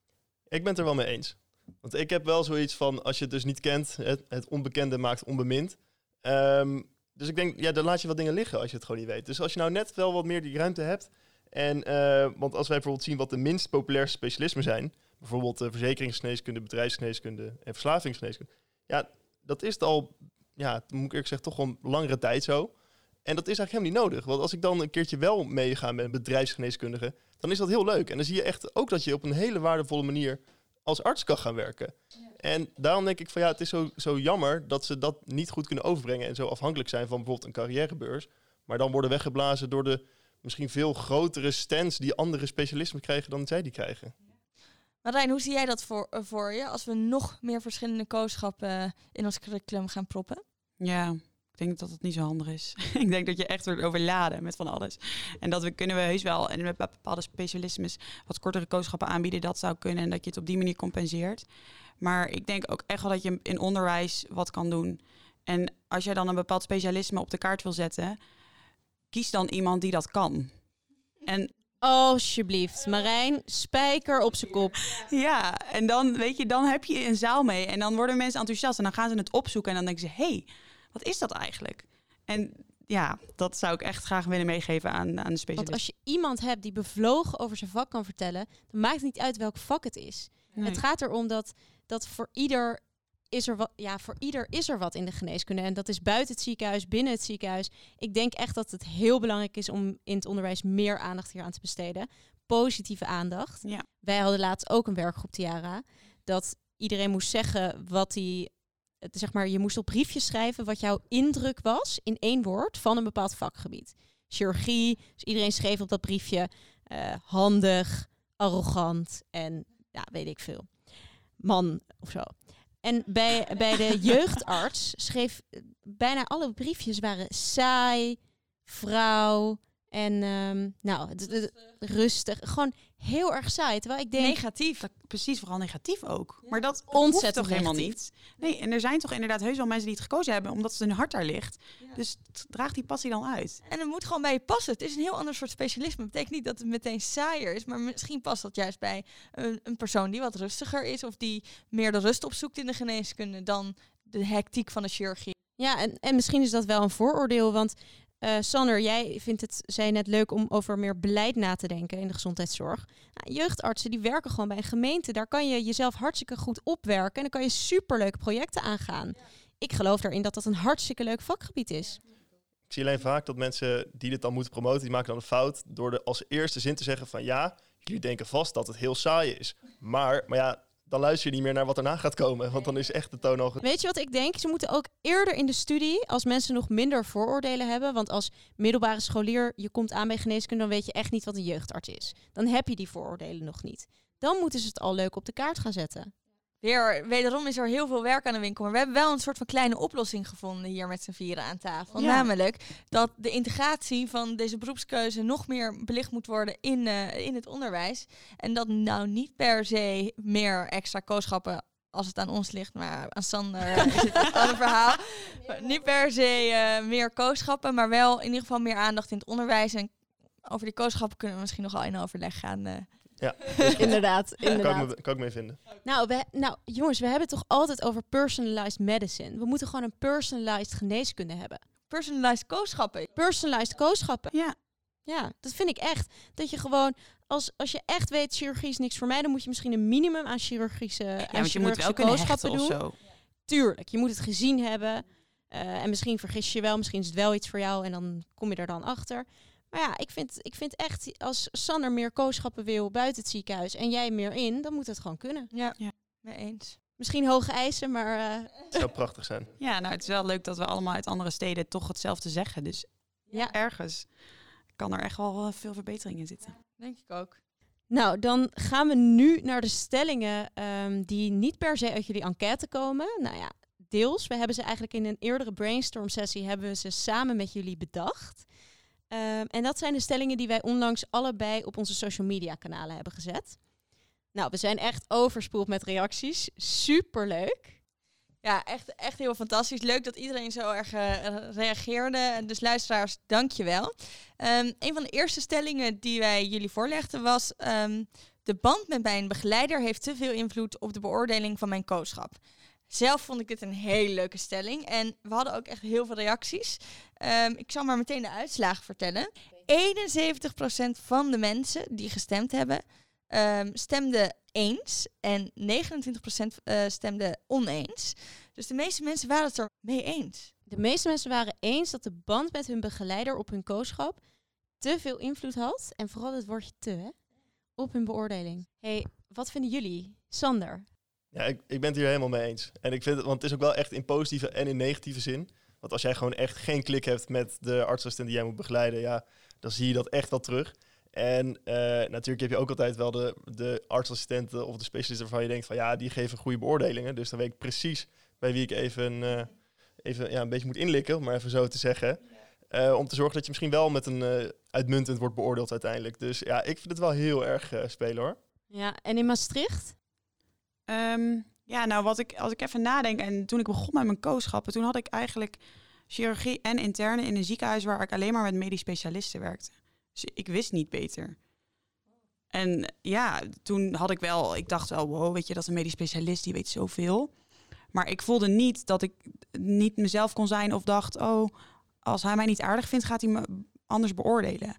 Ik ben het er wel mee eens. Want ik heb wel zoiets van, als je het dus niet kent, het, het onbekende maakt onbemind. Um, dus ik denk, ja, dan laat je wat dingen liggen als je het gewoon niet weet. Dus als je nou net wel wat meer die ruimte hebt. En, uh, want als wij bijvoorbeeld zien wat de minst populaire specialismen zijn, bijvoorbeeld uh, verzekeringsgeneeskunde, bedrijfsgeneeskunde en verslavingsgeneeskunde. Ja, dat is het al, ja, moet ik eerlijk zeggen, toch al langere tijd zo. En dat is eigenlijk helemaal niet nodig. Want als ik dan een keertje wel meega met een bedrijfsgeneeskundige, dan is dat heel leuk. En dan zie je echt ook dat je op een hele waardevolle manier als arts kan gaan werken. Ja. En daarom denk ik van ja, het is zo, zo jammer dat ze dat niet goed kunnen overbrengen en zo afhankelijk zijn van bijvoorbeeld een carrièrebeurs. Maar dan worden weggeblazen door de misschien veel grotere stands die andere specialismen krijgen dan zij die krijgen. Marijn, hoe zie jij dat voor, uh, voor je als we nog meer verschillende kooschappen uh, in ons curriculum gaan proppen? Ja, ik denk dat het niet zo handig is. ik denk dat je echt wordt overladen met van alles. En dat we kunnen we heus wel en met bepaalde specialismes wat kortere kooschappen aanbieden, dat zou kunnen en dat je het op die manier compenseert. Maar ik denk ook echt wel dat je in onderwijs wat kan doen. En als jij dan een bepaald specialisme op de kaart wil zetten, kies dan iemand die dat kan. En Alsjeblieft, Marijn, spijker op zijn kop. Ja, en dan weet je, dan heb je een zaal mee en dan worden mensen enthousiast en dan gaan ze het opzoeken en dan denken ze, hé, hey, wat is dat eigenlijk? En ja, dat zou ik echt graag willen meegeven aan, aan de specialist. Want als je iemand hebt die bevlogen over zijn vak kan vertellen, dan maakt het niet uit welk vak het is. Nee. Het gaat erom dat, dat voor ieder is er wat, ja, voor ieder is er wat in de geneeskunde. En dat is buiten het ziekenhuis, binnen het ziekenhuis. Ik denk echt dat het heel belangrijk is om in het onderwijs meer aandacht hier aan te besteden. Positieve aandacht. Ja. Wij hadden laatst ook een werkgroep Tiara. Dat iedereen moest zeggen wat hij. Zeg maar, je moest op briefjes schrijven wat jouw indruk was in één woord van een bepaald vakgebied. Chirurgie. Dus iedereen schreef op dat briefje uh, handig, arrogant en ja, weet ik veel. Man of zo. En bij, bij de jeugdarts schreef bijna alle briefjes waren saai, vrouw en um, nou, rustig. Gewoon heel erg saai. Terwijl ik denk... Negatief. Dat, precies, vooral negatief ook. Ja. Maar dat ontzettend toch helemaal niet. Nee, en er zijn toch inderdaad heus wel mensen die het gekozen hebben omdat ze hun hart daar ligt. Ja. Dus draag die passie dan uit. En het moet gewoon bij je passen. Het is een heel ander soort specialisme. Het betekent niet dat het meteen saaier is, maar misschien past dat juist bij een, een persoon die wat rustiger is of die meer de rust opzoekt in de geneeskunde dan de hectiek van de chirurgie. Ja, en, en misschien is dat wel een vooroordeel, want uh, Sander, jij vindt het, zei net leuk om over meer beleid na te denken in de gezondheidszorg. Nou, jeugdartsen die werken gewoon bij een gemeente. Daar kan je jezelf hartstikke goed opwerken en dan kan je superleuke projecten aangaan. Ik geloof erin dat dat een hartstikke leuk vakgebied is. Ik zie alleen vaak dat mensen die dit dan moeten promoten, die maken dan een fout door de als eerste zin te zeggen van ja, jullie denken vast dat het heel saai is. Maar, maar ja, dan luister je niet meer naar wat erna gaat komen. Want dan is echt de toon al... Weet je wat ik denk? Ze moeten ook eerder in de studie, als mensen nog minder vooroordelen hebben. Want als middelbare scholier, je komt aan bij geneeskunde, dan weet je echt niet wat een jeugdarts is. Dan heb je die vooroordelen nog niet. Dan moeten ze het al leuk op de kaart gaan zetten. Weer, wederom is er heel veel werk aan de winkel. Maar we hebben wel een soort van kleine oplossing gevonden hier met z'n vieren aan tafel. Ja. Namelijk dat de integratie van deze beroepskeuze nog meer belicht moet worden in, uh, in het onderwijs. En dat nou niet per se meer extra kooschappen als het aan ons ligt, maar aan Sander eh, is het een ander verhaal. Niet per se eh, meer kooschappen, maar wel in ieder geval meer aandacht in het onderwijs. En over die kooschappen kunnen we misschien nog wel in overleg gaan. eh. Ja, inderdaad, kan ik, inderdaad. me, kan ik mee vinden. Nou, we, nou, jongens, we hebben het toch altijd over personalized medicine. We moeten gewoon een personalized geneeskunde hebben. Personalized kooschappen. Personalized kooschappen. Ja, Ja, dat vind ik echt. Dat je gewoon, als, als je echt weet, chirurgie is niks voor mij, dan moet je misschien een minimum aan chirurgische, ja aan want je moet wel kunnen of doen. zo. Tuurlijk, je moet het gezien hebben. Eh, en misschien vergis je wel, misschien is het wel iets voor jou en dan kom je er dan achter. Maar ja, ik vind, ik vind echt, als Sander meer kooschappen wil buiten het ziekenhuis en jij meer in, dan moet het gewoon kunnen. Ja, Ja. mee eens. Misschien hoge eisen, maar eh, Het zou prachtig zijn. Ja, nou, het is wel leuk dat we allemaal uit andere steden toch hetzelfde zeggen. Dus ja. ergens kan er echt wel veel verbetering in zitten. Denk ik ook. Nou, dan gaan we nu naar de stellingen ehm, die niet per se uit jullie enquête komen. Nou ja, deels. We hebben ze eigenlijk in een eerdere brainstorm sessie hebben we ze samen met jullie bedacht. Ehm, en dat zijn de stellingen die wij onlangs allebei op onze social media kanalen hebben gezet. Nou, we zijn echt overspoeld met reacties. Superleuk. Ja, echt, echt heel fantastisch. Leuk dat iedereen zo erg eh, reageerde. Dus luisteraars, dank je wel. Ehm, een van de eerste stellingen die wij jullie voorlegden was... ehm, de band met mijn begeleider heeft te veel invloed op de beoordeling van mijn kooschap. Zelf vond ik dit een hele leuke stelling. En we hadden ook echt heel veel reacties. Ehm, ik zal maar meteen de uitslagen vertellen. 71% van de mensen die gestemd hebben, ehm, stemde eens. En 29% eh, stemde oneens. Dus de meeste mensen waren het er mee eens. De meeste mensen waren eens dat de band met hun begeleider op hun kooschap te veel invloed had. En vooral het woordje te, hè, op hun beoordeling. hey, wat vinden jullie? Sander? Ja, ik, ik ben het hier helemaal mee eens. En ik vind het, want het is ook wel echt in positieve en in negatieve zin. Want als jij gewoon echt geen klik hebt met de artsassistent die jij moet begeleiden, ja, dan zie je dat echt wel terug. En eh, natuurlijk heb je ook altijd wel de, de artsassistenten of de specialisten waarvan je denkt van ja, die geven goede beoordelingen. Dus dan weet ik precies bij wie ik even, eh, even ja, een beetje moet inlikken, om maar even zo te zeggen. Eh, om te zorgen dat je misschien wel met een uitmuntend wordt beoordeeld uiteindelijk. Dus ja, ik vind het wel heel erg spelen hoor. Ja, en in Maastricht? Ehm, ja, nou, wat ik, als ik even nadenk en toen ik begon met mijn kooschappen, toen had ik eigenlijk chirurgie en interne in een ziekenhuis waar ik alleen maar met medisch specialisten werkte. Dus ik wist niet beter. En ja, toen had ik wel, ik dacht wel, wow, weet je, dat is een medisch specialist, die weet zoveel. Maar ik voelde niet dat ik niet mezelf kon zijn of dacht, oh, als hij mij niet aardig vindt, gaat hij me anders beoordelen.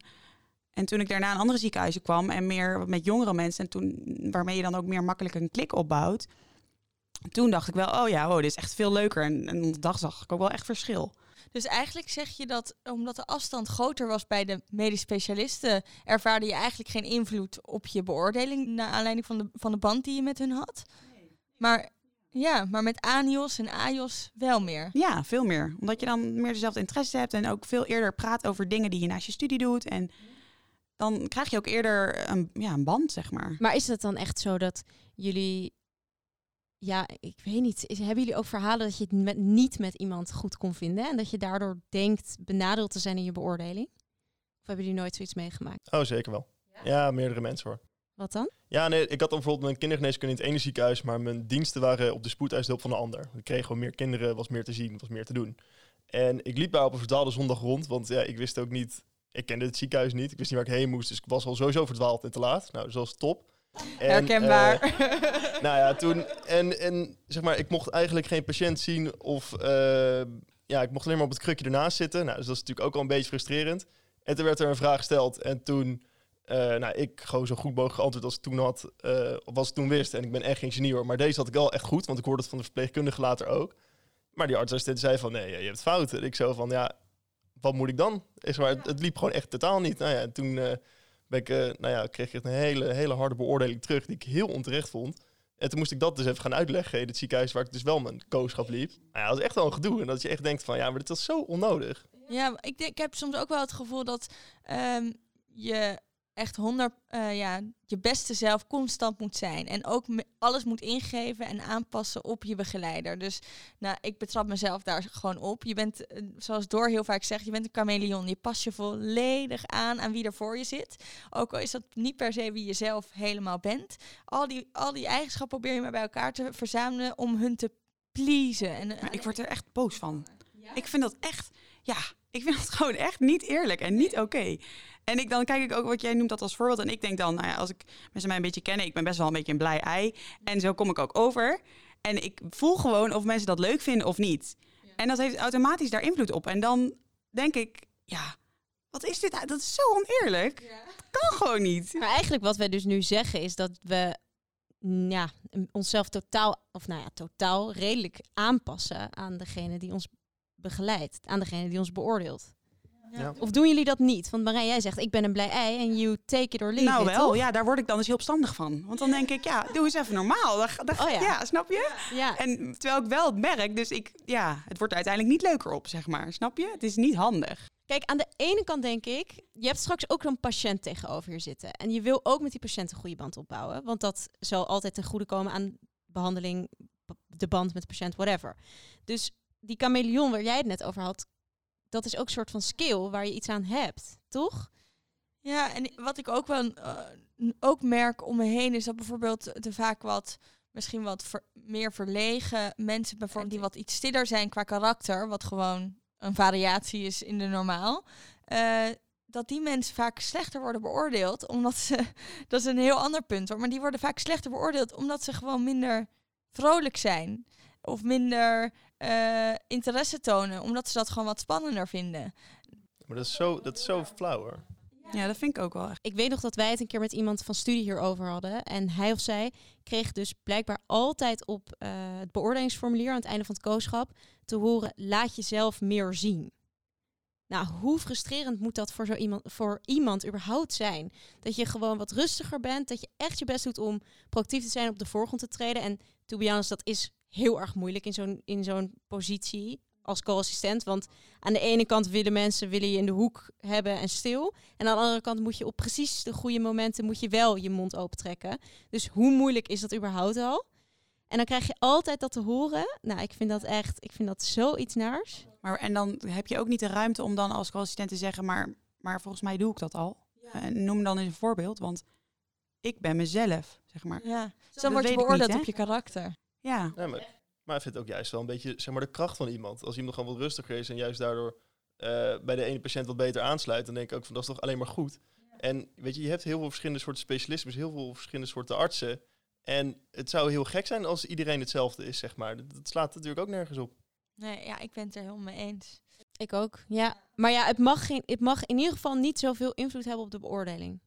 En toen ik daarna in andere ziekenhuizen kwam en meer met jongere mensen, en toen, waarmee je dan ook meer makkelijk een klik opbouwt, toen dacht ik wel, oh ja, oh, dit is echt veel leuker. En, en de dag zag ik ook wel echt verschil. Dus eigenlijk zeg je dat omdat de afstand groter was bij de medisch specialisten, ervaarde je eigenlijk geen invloed op je beoordeling naar aanleiding van de, van de band die je met hun had. Maar ja, maar met ANIOS en AJOS wel meer. Ja, veel meer. Omdat je dan meer dezelfde interesse hebt en ook veel eerder praat over dingen die je naast je studie doet. En dan krijg je ook eerder een, ja, een band, zeg maar. Maar is het dan echt zo dat jullie... Ja, ik weet niet. Is, hebben jullie ook verhalen dat je het met, niet met iemand goed kon vinden? En dat je daardoor denkt benadeeld te zijn in je beoordeling? Of hebben jullie nooit zoiets meegemaakt? Oh, zeker wel. Ja, meerdere mensen hoor. Wat dan? Ja, nee, ik had dan bijvoorbeeld mijn kindergeneeskunde in het ene ziekenhuis, maar mijn diensten waren op de spoedeisendehulp van de ander. Ik kreeg gewoon meer kinderen, was meer te zien, was meer te doen. En ik liep daar op een verdwaalde zondag rond, want ja, ik wist ook niet, ik kende het ziekenhuis niet, ik wist niet waar ik heen moest, dus ik was al sowieso verdwaald en te laat. Nou, dus dat was top. En, Herkenbaar. eh, nou ja, toen, en, en zeg maar, ik mocht eigenlijk geen patiënt zien of, eh, ja, ik mocht alleen maar op het krukje ernaast zitten. Nou, dus dat is natuurlijk ook al een beetje frustrerend. En toen werd er een vraag gesteld en toen, eh, nou, ik gewoon zo goed mogelijk geantwoord als ik toen had, of als ik toen wist. En ik ben echt geen genie hoor, maar deze had ik wel echt goed, want ik hoorde het van de verpleegkundige later ook. Maar die artsassistent zei van, nee, je hebt fout. En ik zo van, ja, wat moet ik dan? Is maar, het, het liep gewoon echt totaal niet. Nou ja, en toen eh, ben ik, eh, nou ja, kreeg ik een hele, hele harde beoordeling terug, die ik heel onterecht vond. En toen moest ik dat dus even gaan uitleggen in het ziekenhuis waar ik dus wel mijn kooschap liep. Nou ja, dat is echt wel een gedoe. En dat je echt denkt van, ja, maar dit was zo onnodig. Ja, ik, denk, ik heb soms ook wel het gevoel dat ehm, je echt honderd, eh, ja, je beste zelf constant moet zijn. En ook alles moet ingeven en aanpassen op je begeleider. Dus nou, ik betrap mezelf daar gewoon op. Je bent, eh, zoals Door heel vaak zegt, je bent een chameleon. Je past je volledig aan aan wie er voor je zit. Ook al is dat niet per se wie je zelf helemaal bent. Al die, al die eigenschappen probeer je maar bij elkaar te verzamelen om hun te pleasen. En, eh, Maar ik word er echt boos van. Ik vind dat echt, ja, ik vind dat gewoon echt niet eerlijk en niet oké. En ik, dan kijk ik ook wat jij noemt dat als voorbeeld. En ik denk dan, nou ja, als ik mensen mij een beetje kennen, ik ben best wel een beetje een blij ei. En zo kom ik ook over. En ik voel gewoon of mensen dat leuk vinden of niet. En dat heeft automatisch daar invloed op. En dan denk ik, ja, wat is dit? Dat is zo oneerlijk. Dat kan gewoon niet. Maar eigenlijk wat wij dus nu zeggen is dat we mm, ja, onszelf totaal, of nou ja, totaal redelijk aanpassen aan degene die ons begeleidt, aan degene die ons beoordeelt. Ja. Of doen jullie dat niet? Want Marijn, jij zegt ik ben een blij ei en you take it or leave nou it, wel, toch? ja, daar word ik dan dus heel opstandig van. Want dan denk ik, ja, doe eens even normaal. Dat, dat, Oh ja. ja. snap je? Ja. En terwijl ik wel het merk, dus ik, ja, het wordt er uiteindelijk niet leuker op, zeg maar. Snap je? Het is niet handig. Kijk, aan de ene kant denk ik, je hebt straks ook een patiënt tegenover je zitten. En je wil ook met die patiënt een goede band opbouwen. Want dat zal altijd ten goede komen aan behandeling, de band met de patiënt, whatever. Dus die chameleon waar jij het net over had, dat is ook een soort van skill waar je iets aan hebt, toch? Ja, en wat ik ook wel eh, ook merk om me heen is dat bijvoorbeeld de vaak wat misschien wat ver- meer verlegen mensen bijvoorbeeld die wat iets stiller zijn qua karakter, wat gewoon een variatie is in de normaal, eh, dat die mensen vaak slechter worden beoordeeld omdat ze dat is een heel ander punt hoor, maar die worden vaak slechter beoordeeld omdat ze gewoon minder vrolijk zijn of minder eh, interesse tonen, omdat ze dat gewoon wat spannender vinden. Maar dat is zo, dat is zo flauw hoor. Ja, dat vind ik ook wel echt. Ik weet nog dat wij het een keer met iemand van studie hierover hadden. En hij of zij kreeg dus blijkbaar altijd op eh, het beoordelingsformulier aan het einde van het kooschap te horen: laat jezelf meer zien. Nou, hoe frustrerend moet dat voor, zo iemand, voor iemand überhaupt zijn? Dat je gewoon wat rustiger bent, dat je echt je best doet om proactief te zijn, op de voorgrond te treden. En to be honest, dat is heel erg moeilijk in zo'n, in zo'n positie als co-assistent. Want aan de ene kant willen mensen willen je in de hoek hebben en stil. En aan de andere kant moet je op precies de goede momenten moet je wel je mond opentrekken. Dus hoe moeilijk is dat überhaupt al? En dan krijg je altijd dat te horen. Nou, ik vind dat echt, ik vind dat zoiets naars. Maar, en dan heb je ook niet de ruimte om dan als co-assistent te zeggen, maar, maar volgens mij doe ik dat al. En noem dan eens een voorbeeld, want ik ben mezelf, zeg maar. Ja, dan word je beoordeeld op je karakter. Ja, Ja, maar, maar ik vind het ook juist wel een beetje zeg maar, de kracht van iemand. Als iemand gewoon wat rustiger is en juist daardoor eh, bij de ene patiënt wat beter aansluit, dan denk ik ook van dat is toch alleen maar goed. En weet je, je hebt heel veel verschillende soorten specialisten, dus heel veel verschillende soorten artsen. En het zou heel gek zijn als iedereen hetzelfde is, zeg maar. Dat, dat slaat natuurlijk ook nergens op. Nee, ja, ik ben het er helemaal mee eens. Ik ook. Ja. Maar ja, het mag, geen, het mag in ieder geval niet zoveel invloed hebben op de beoordeling.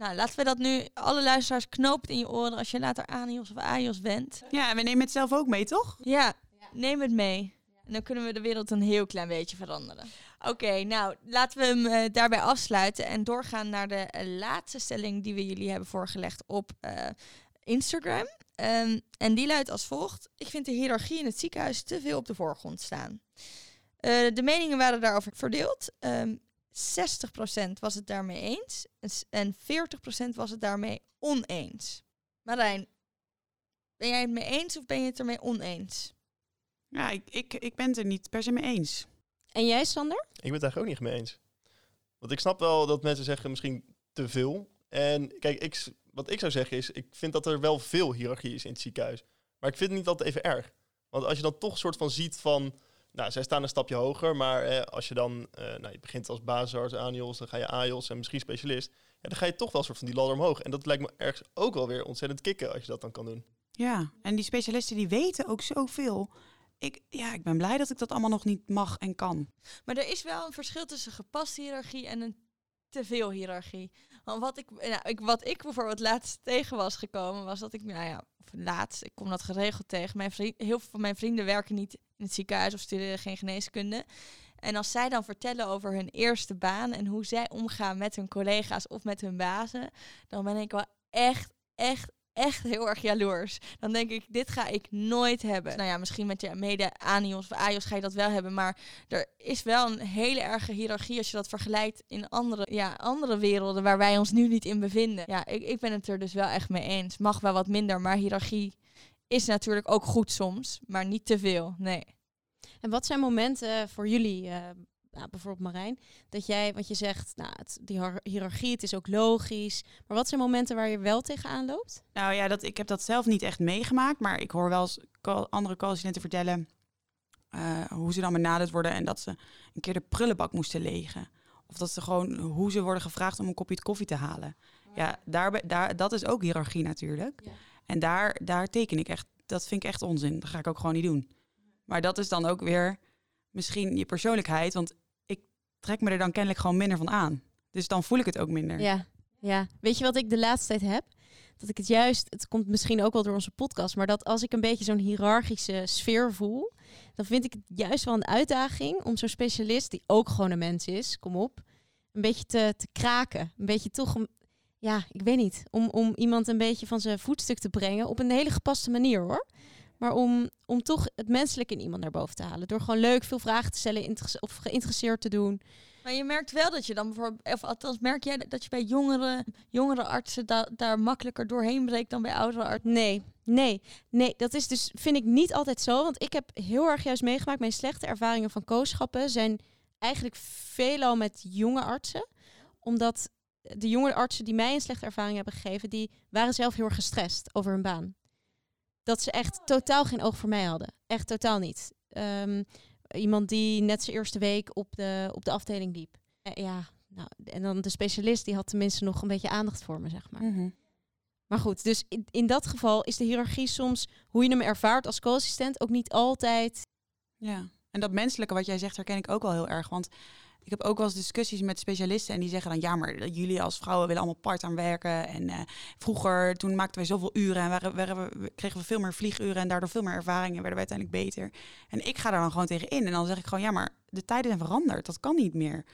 Nou, laten we dat nu, alle luisteraars, knoop het in je oren als je later ANIOS of AIOS bent. ja en we nemen het zelf ook mee, toch? Ja, neem het mee. En dan kunnen we de wereld een heel klein beetje veranderen. Oké, nou, laten we hem eh, daarbij afsluiten en doorgaan naar de eh, laatste stelling die we jullie hebben voorgelegd op eh, Instagram. Ehm, en die luidt als volgt. Ik vind de hiërarchie in het ziekenhuis te veel op de voorgrond staan. De meningen waren daarover verdeeld. Ehm 60% was het daarmee eens en s- en 40% was het daarmee oneens. Marijn, ben jij het mee eens of ben je het ermee oneens? Ja, ik, ik, ik ben het er niet per se mee eens. En jij, Sander? Ik ben het eigenlijk ook niet mee eens. Want ik snap wel dat mensen zeggen misschien te veel. En kijk, ik, wat ik zou zeggen is, ik vind dat er wel veel hiërarchie is in het ziekenhuis. Maar ik vind het niet altijd even erg. Want als je dan toch een soort van ziet van, nou, zij staan een stapje hoger, maar eh, als je dan, eh, nou, je begint als basisarts, ANIOS, dan ga je AIOS en misschien specialist. Ja, dan ga je toch wel een soort van die ladder omhoog. En dat lijkt me ergens ook wel weer ontzettend kicken als je dat dan kan doen. Ja, en die specialisten die weten ook zoveel. Ik, ja, ik ben blij dat ik dat allemaal nog niet mag en kan. Maar er is wel een verschil tussen gepaste hiërarchie en een te veel hiërarchie. Want wat ik, ik, wat ik bijvoorbeeld laatst tegen was gekomen, was dat ik, nou ja, laatst, ik kom dat geregeld tegen. Mijn vriend, heel veel van mijn vrienden werken niet in het ziekenhuis of studeren geen geneeskunde. En als zij dan vertellen over hun eerste baan en hoe zij omgaan met hun collega's of met hun bazen, dan ben ik wel echt, echt, echt heel erg jaloers. Dan denk ik, dit ga ik nooit hebben. Nou ja, misschien met je mede Anios of Aios ga je dat wel hebben. Maar er is wel een hele erge hiërarchie als je dat vergelijkt in andere, ja, andere werelden waar wij ons nu niet in bevinden. Ja, ik, ik ben het er dus wel echt mee eens. Mag wel wat minder, maar hiërarchie is natuurlijk ook goed soms. Maar niet te veel, nee. En wat zijn momenten voor jullie, uh, nou, bijvoorbeeld Marijn, dat jij, wat je zegt, nou, het, die hiërarchie, het is ook logisch. Maar wat zijn momenten waar je wel tegenaan loopt? Nou ja, dat, ik heb dat zelf niet echt meegemaakt, maar ik hoor wel eens andere co-studenten vertellen uh, hoe ze dan benaderd worden en dat ze een keer de prullenbak moesten legen. Of dat ze gewoon, hoe ze worden gevraagd om een kopje koffie te halen. Ja, daar, daar, dat is ook hiërarchie natuurlijk. Ja. En daar, daar teken ik echt, dat vind ik echt onzin. Dat ga ik ook gewoon niet doen. Maar dat is dan ook weer misschien je persoonlijkheid, want trek me er dan kennelijk gewoon minder van aan. Dus dan voel ik het ook minder. Ja, ja. Weet je wat ik de laatste tijd heb? Dat ik het juist, het komt misschien ook wel door onze podcast, maar dat als ik een beetje zo'n hiërarchische sfeer voel, dan vind ik het juist wel een uitdaging om zo'n specialist, die ook gewoon een mens is, kom op, een beetje te, te kraken. Een beetje toch, ja, ik weet niet, om, om iemand een beetje van zijn voetstuk te brengen op een hele gepaste manier hoor. Maar om, om toch het menselijke in iemand naar boven te halen. Door gewoon leuk veel vragen te stellen of geïnteresseerd te doen. Maar je merkt wel dat je dan bijvoorbeeld, of althans merk jij dat je bij jongere, jongere artsen daar makkelijker doorheen breekt dan bij oudere artsen? Nee, nee, nee. Dat is dus, vind ik niet altijd zo. Want ik heb heel erg juist meegemaakt, mijn slechte ervaringen van kooschappen zijn eigenlijk veelal met jonge artsen. Omdat de jonge artsen die mij een slechte ervaring hebben gegeven, die waren zelf heel erg gestrest over hun baan dat ze echt totaal geen oog voor mij hadden. Echt totaal niet. Ehm, iemand die net zijn eerste week op de, op de afdeling liep. Eh, ja, nou, en dan de specialist die had tenminste nog een beetje aandacht voor me, zeg maar. Mhm. Maar goed, dus in, in dat geval is de hiërarchie soms, hoe je hem ervaart als co-assistent, ook niet altijd. Ja, en dat menselijke wat jij zegt herken ik ook wel heel erg. Want ik heb ook wel eens discussies met specialisten en die zeggen dan ja, maar jullie als vrouwen willen allemaal part-time werken. En uh, vroeger, toen maakten wij zoveel uren en waren, waren, kregen we veel meer vlieguren en daardoor veel meer ervaring en werden we uiteindelijk beter. En ik ga daar dan gewoon tegen in en dan zeg ik gewoon ja, maar de tijden zijn veranderd, dat kan niet meer.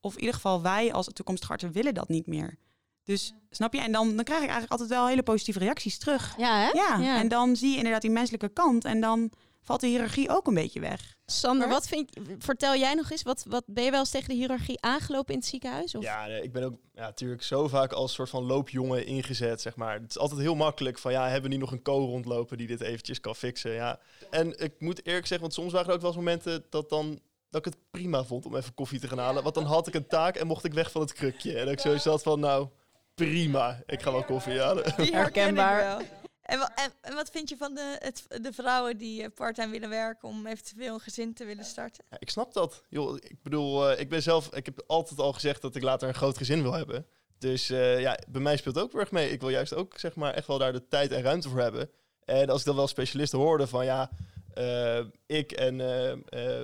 Of in ieder geval wij als toekomstige artsen willen dat niet meer. Dus snap je? En dan, dan krijg ik eigenlijk altijd wel hele positieve reacties terug. Ja, hè? Ja, ja. en dan zie je inderdaad die menselijke kant en dan valt de hiërarchie ook een beetje weg. Sander, wat vind je, vertel jij nog eens, wat, wat ben je wel eens tegen de hiërarchie aangelopen in het ziekenhuis? Of? Ja, ik ben ook ja, natuurlijk zo vaak als soort van loopjongen ingezet, zeg maar. Het is altijd heel makkelijk van, ja, hebben we niet nog een co rondlopen die dit eventjes kan fixen? Ja. En ik moet eerlijk zeggen, want soms waren er ook wel eens momenten dat dan dat ik het prima vond om even koffie te gaan halen. Want dan had ik een taak en mocht ik weg van het krukje. En ik zoiets had van, nou, prima, ik ga wel koffie halen. Herkenbaar. En, en, wat vind je van de, het, de vrouwen die uh, parttime willen werken om eventueel een gezin te willen starten? Ik snap dat. Joh, ik bedoel, uh, ik ben zelf, ik heb altijd al gezegd dat ik later een groot gezin wil hebben. Dus uh, ja, bij mij speelt ook erg mee. Ik wil juist ook zeg maar echt wel daar de tijd en ruimte voor hebben. En als ik dan wel specialisten hoorde van ja, ik en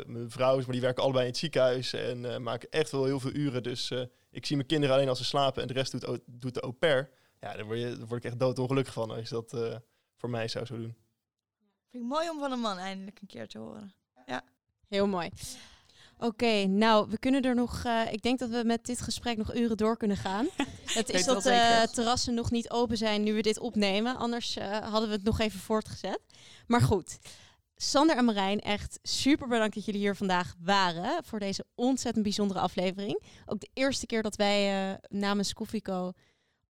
mijn vrouw, maar die werken allebei in het ziekenhuis en maken echt wel heel veel uren. Dus ik zie mijn kinderen alleen als ze slapen en de rest doet, doet de au pair. Ja, daar word, je, daar word ik echt doodongelukkig van als je dat uh, voor mij zou zo doen. Vind ik mooi om van een man eindelijk een keer te horen. Ja. Heel mooi. Oké, nou, we kunnen er nog. Uh, ik denk dat we met dit gesprek nog uren door kunnen gaan. Het is dat uh, terrassen nog niet open zijn nu we dit opnemen. Anders hadden we het nog even voortgezet. Maar goed. Sander en Marijn, echt super bedankt dat jullie hier vandaag waren voor deze ontzettend bijzondere aflevering. Ook de eerste keer dat wij namens Koffieco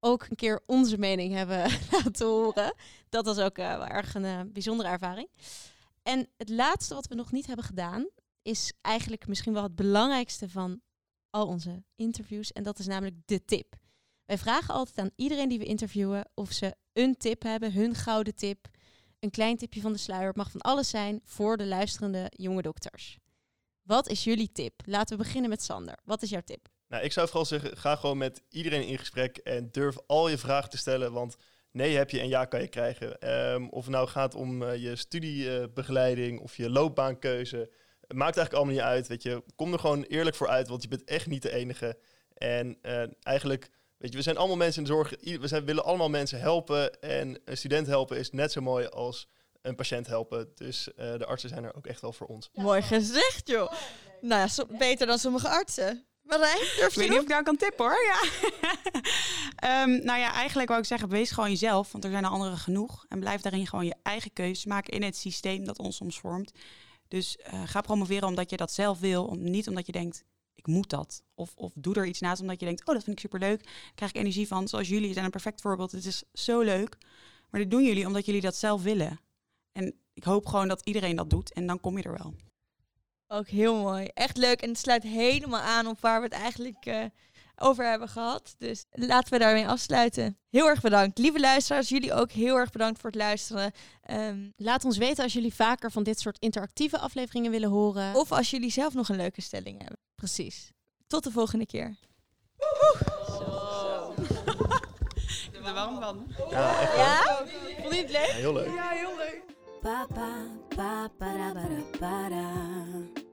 ook een keer onze mening hebben laten horen. Dat was ook uh, erg een uh, bijzondere ervaring. En het laatste wat we nog niet hebben gedaan, is eigenlijk misschien wel het belangrijkste van al onze interviews. En dat is namelijk de tip. Wij vragen altijd aan iedereen die we interviewen of ze een tip hebben, hun gouden tip. Een klein tipje van de sluier. Het mag van alles zijn voor de luisterende jonge dokters. Wat is jullie tip? Laten we beginnen met Sander. Wat is jouw tip? Nou, ik zou vooral zeggen, ga gewoon met iedereen in gesprek en durf al je vragen te stellen, want nee heb je en ja kan je krijgen. Um, of het nou gaat om uh, je studiebegeleiding of je loopbaankeuze, het maakt eigenlijk allemaal niet uit. Weet je, kom er gewoon eerlijk voor uit, want je bent echt niet de enige. En uh, eigenlijk, weet je, we zijn allemaal mensen in de zorg, we willen allemaal mensen helpen en een student helpen is net zo mooi als een patiënt helpen. Dus uh, de artsen zijn er ook echt wel voor ons. Mooi gezegd, joh. Nou ja, beter dan sommige artsen. Marijn, durf Ik je weet niet of ik daar kan tippen hoor. Ja. Ehm, nou ja, eigenlijk wou ik zeggen, wees gewoon jezelf, want er zijn er anderen genoeg. En blijf daarin gewoon je eigen keuzes maken in het systeem dat ons soms vormt. Dus eh, ga promoveren omdat je dat zelf wil, om, niet omdat je denkt, ik moet dat. Of, of doe er iets naast omdat je denkt, oh dat vind ik superleuk. Daar krijg ik energie van. Zoals jullie zijn een perfect voorbeeld. Het is zo leuk. Maar dit doen jullie omdat jullie dat zelf willen. En ik hoop gewoon dat iedereen dat doet en dan kom je er wel. Ook heel mooi. Echt leuk. En het sluit helemaal aan op waar we het eigenlijk eh, over hebben gehad. Dus laten we daarmee afsluiten. Heel erg bedankt. Lieve luisteraars, jullie ook heel erg bedankt voor het luisteren. Ehm, Laat ons weten als jullie vaker van dit soort interactieve afleveringen willen horen. of als jullie zelf nog een leuke stelling hebben. precies. Tot de volgende keer. Ik ben er warm van. Ja, echt. Ja? Vond je het leuk? Ja, heel leuk. Pa pa pa para para para.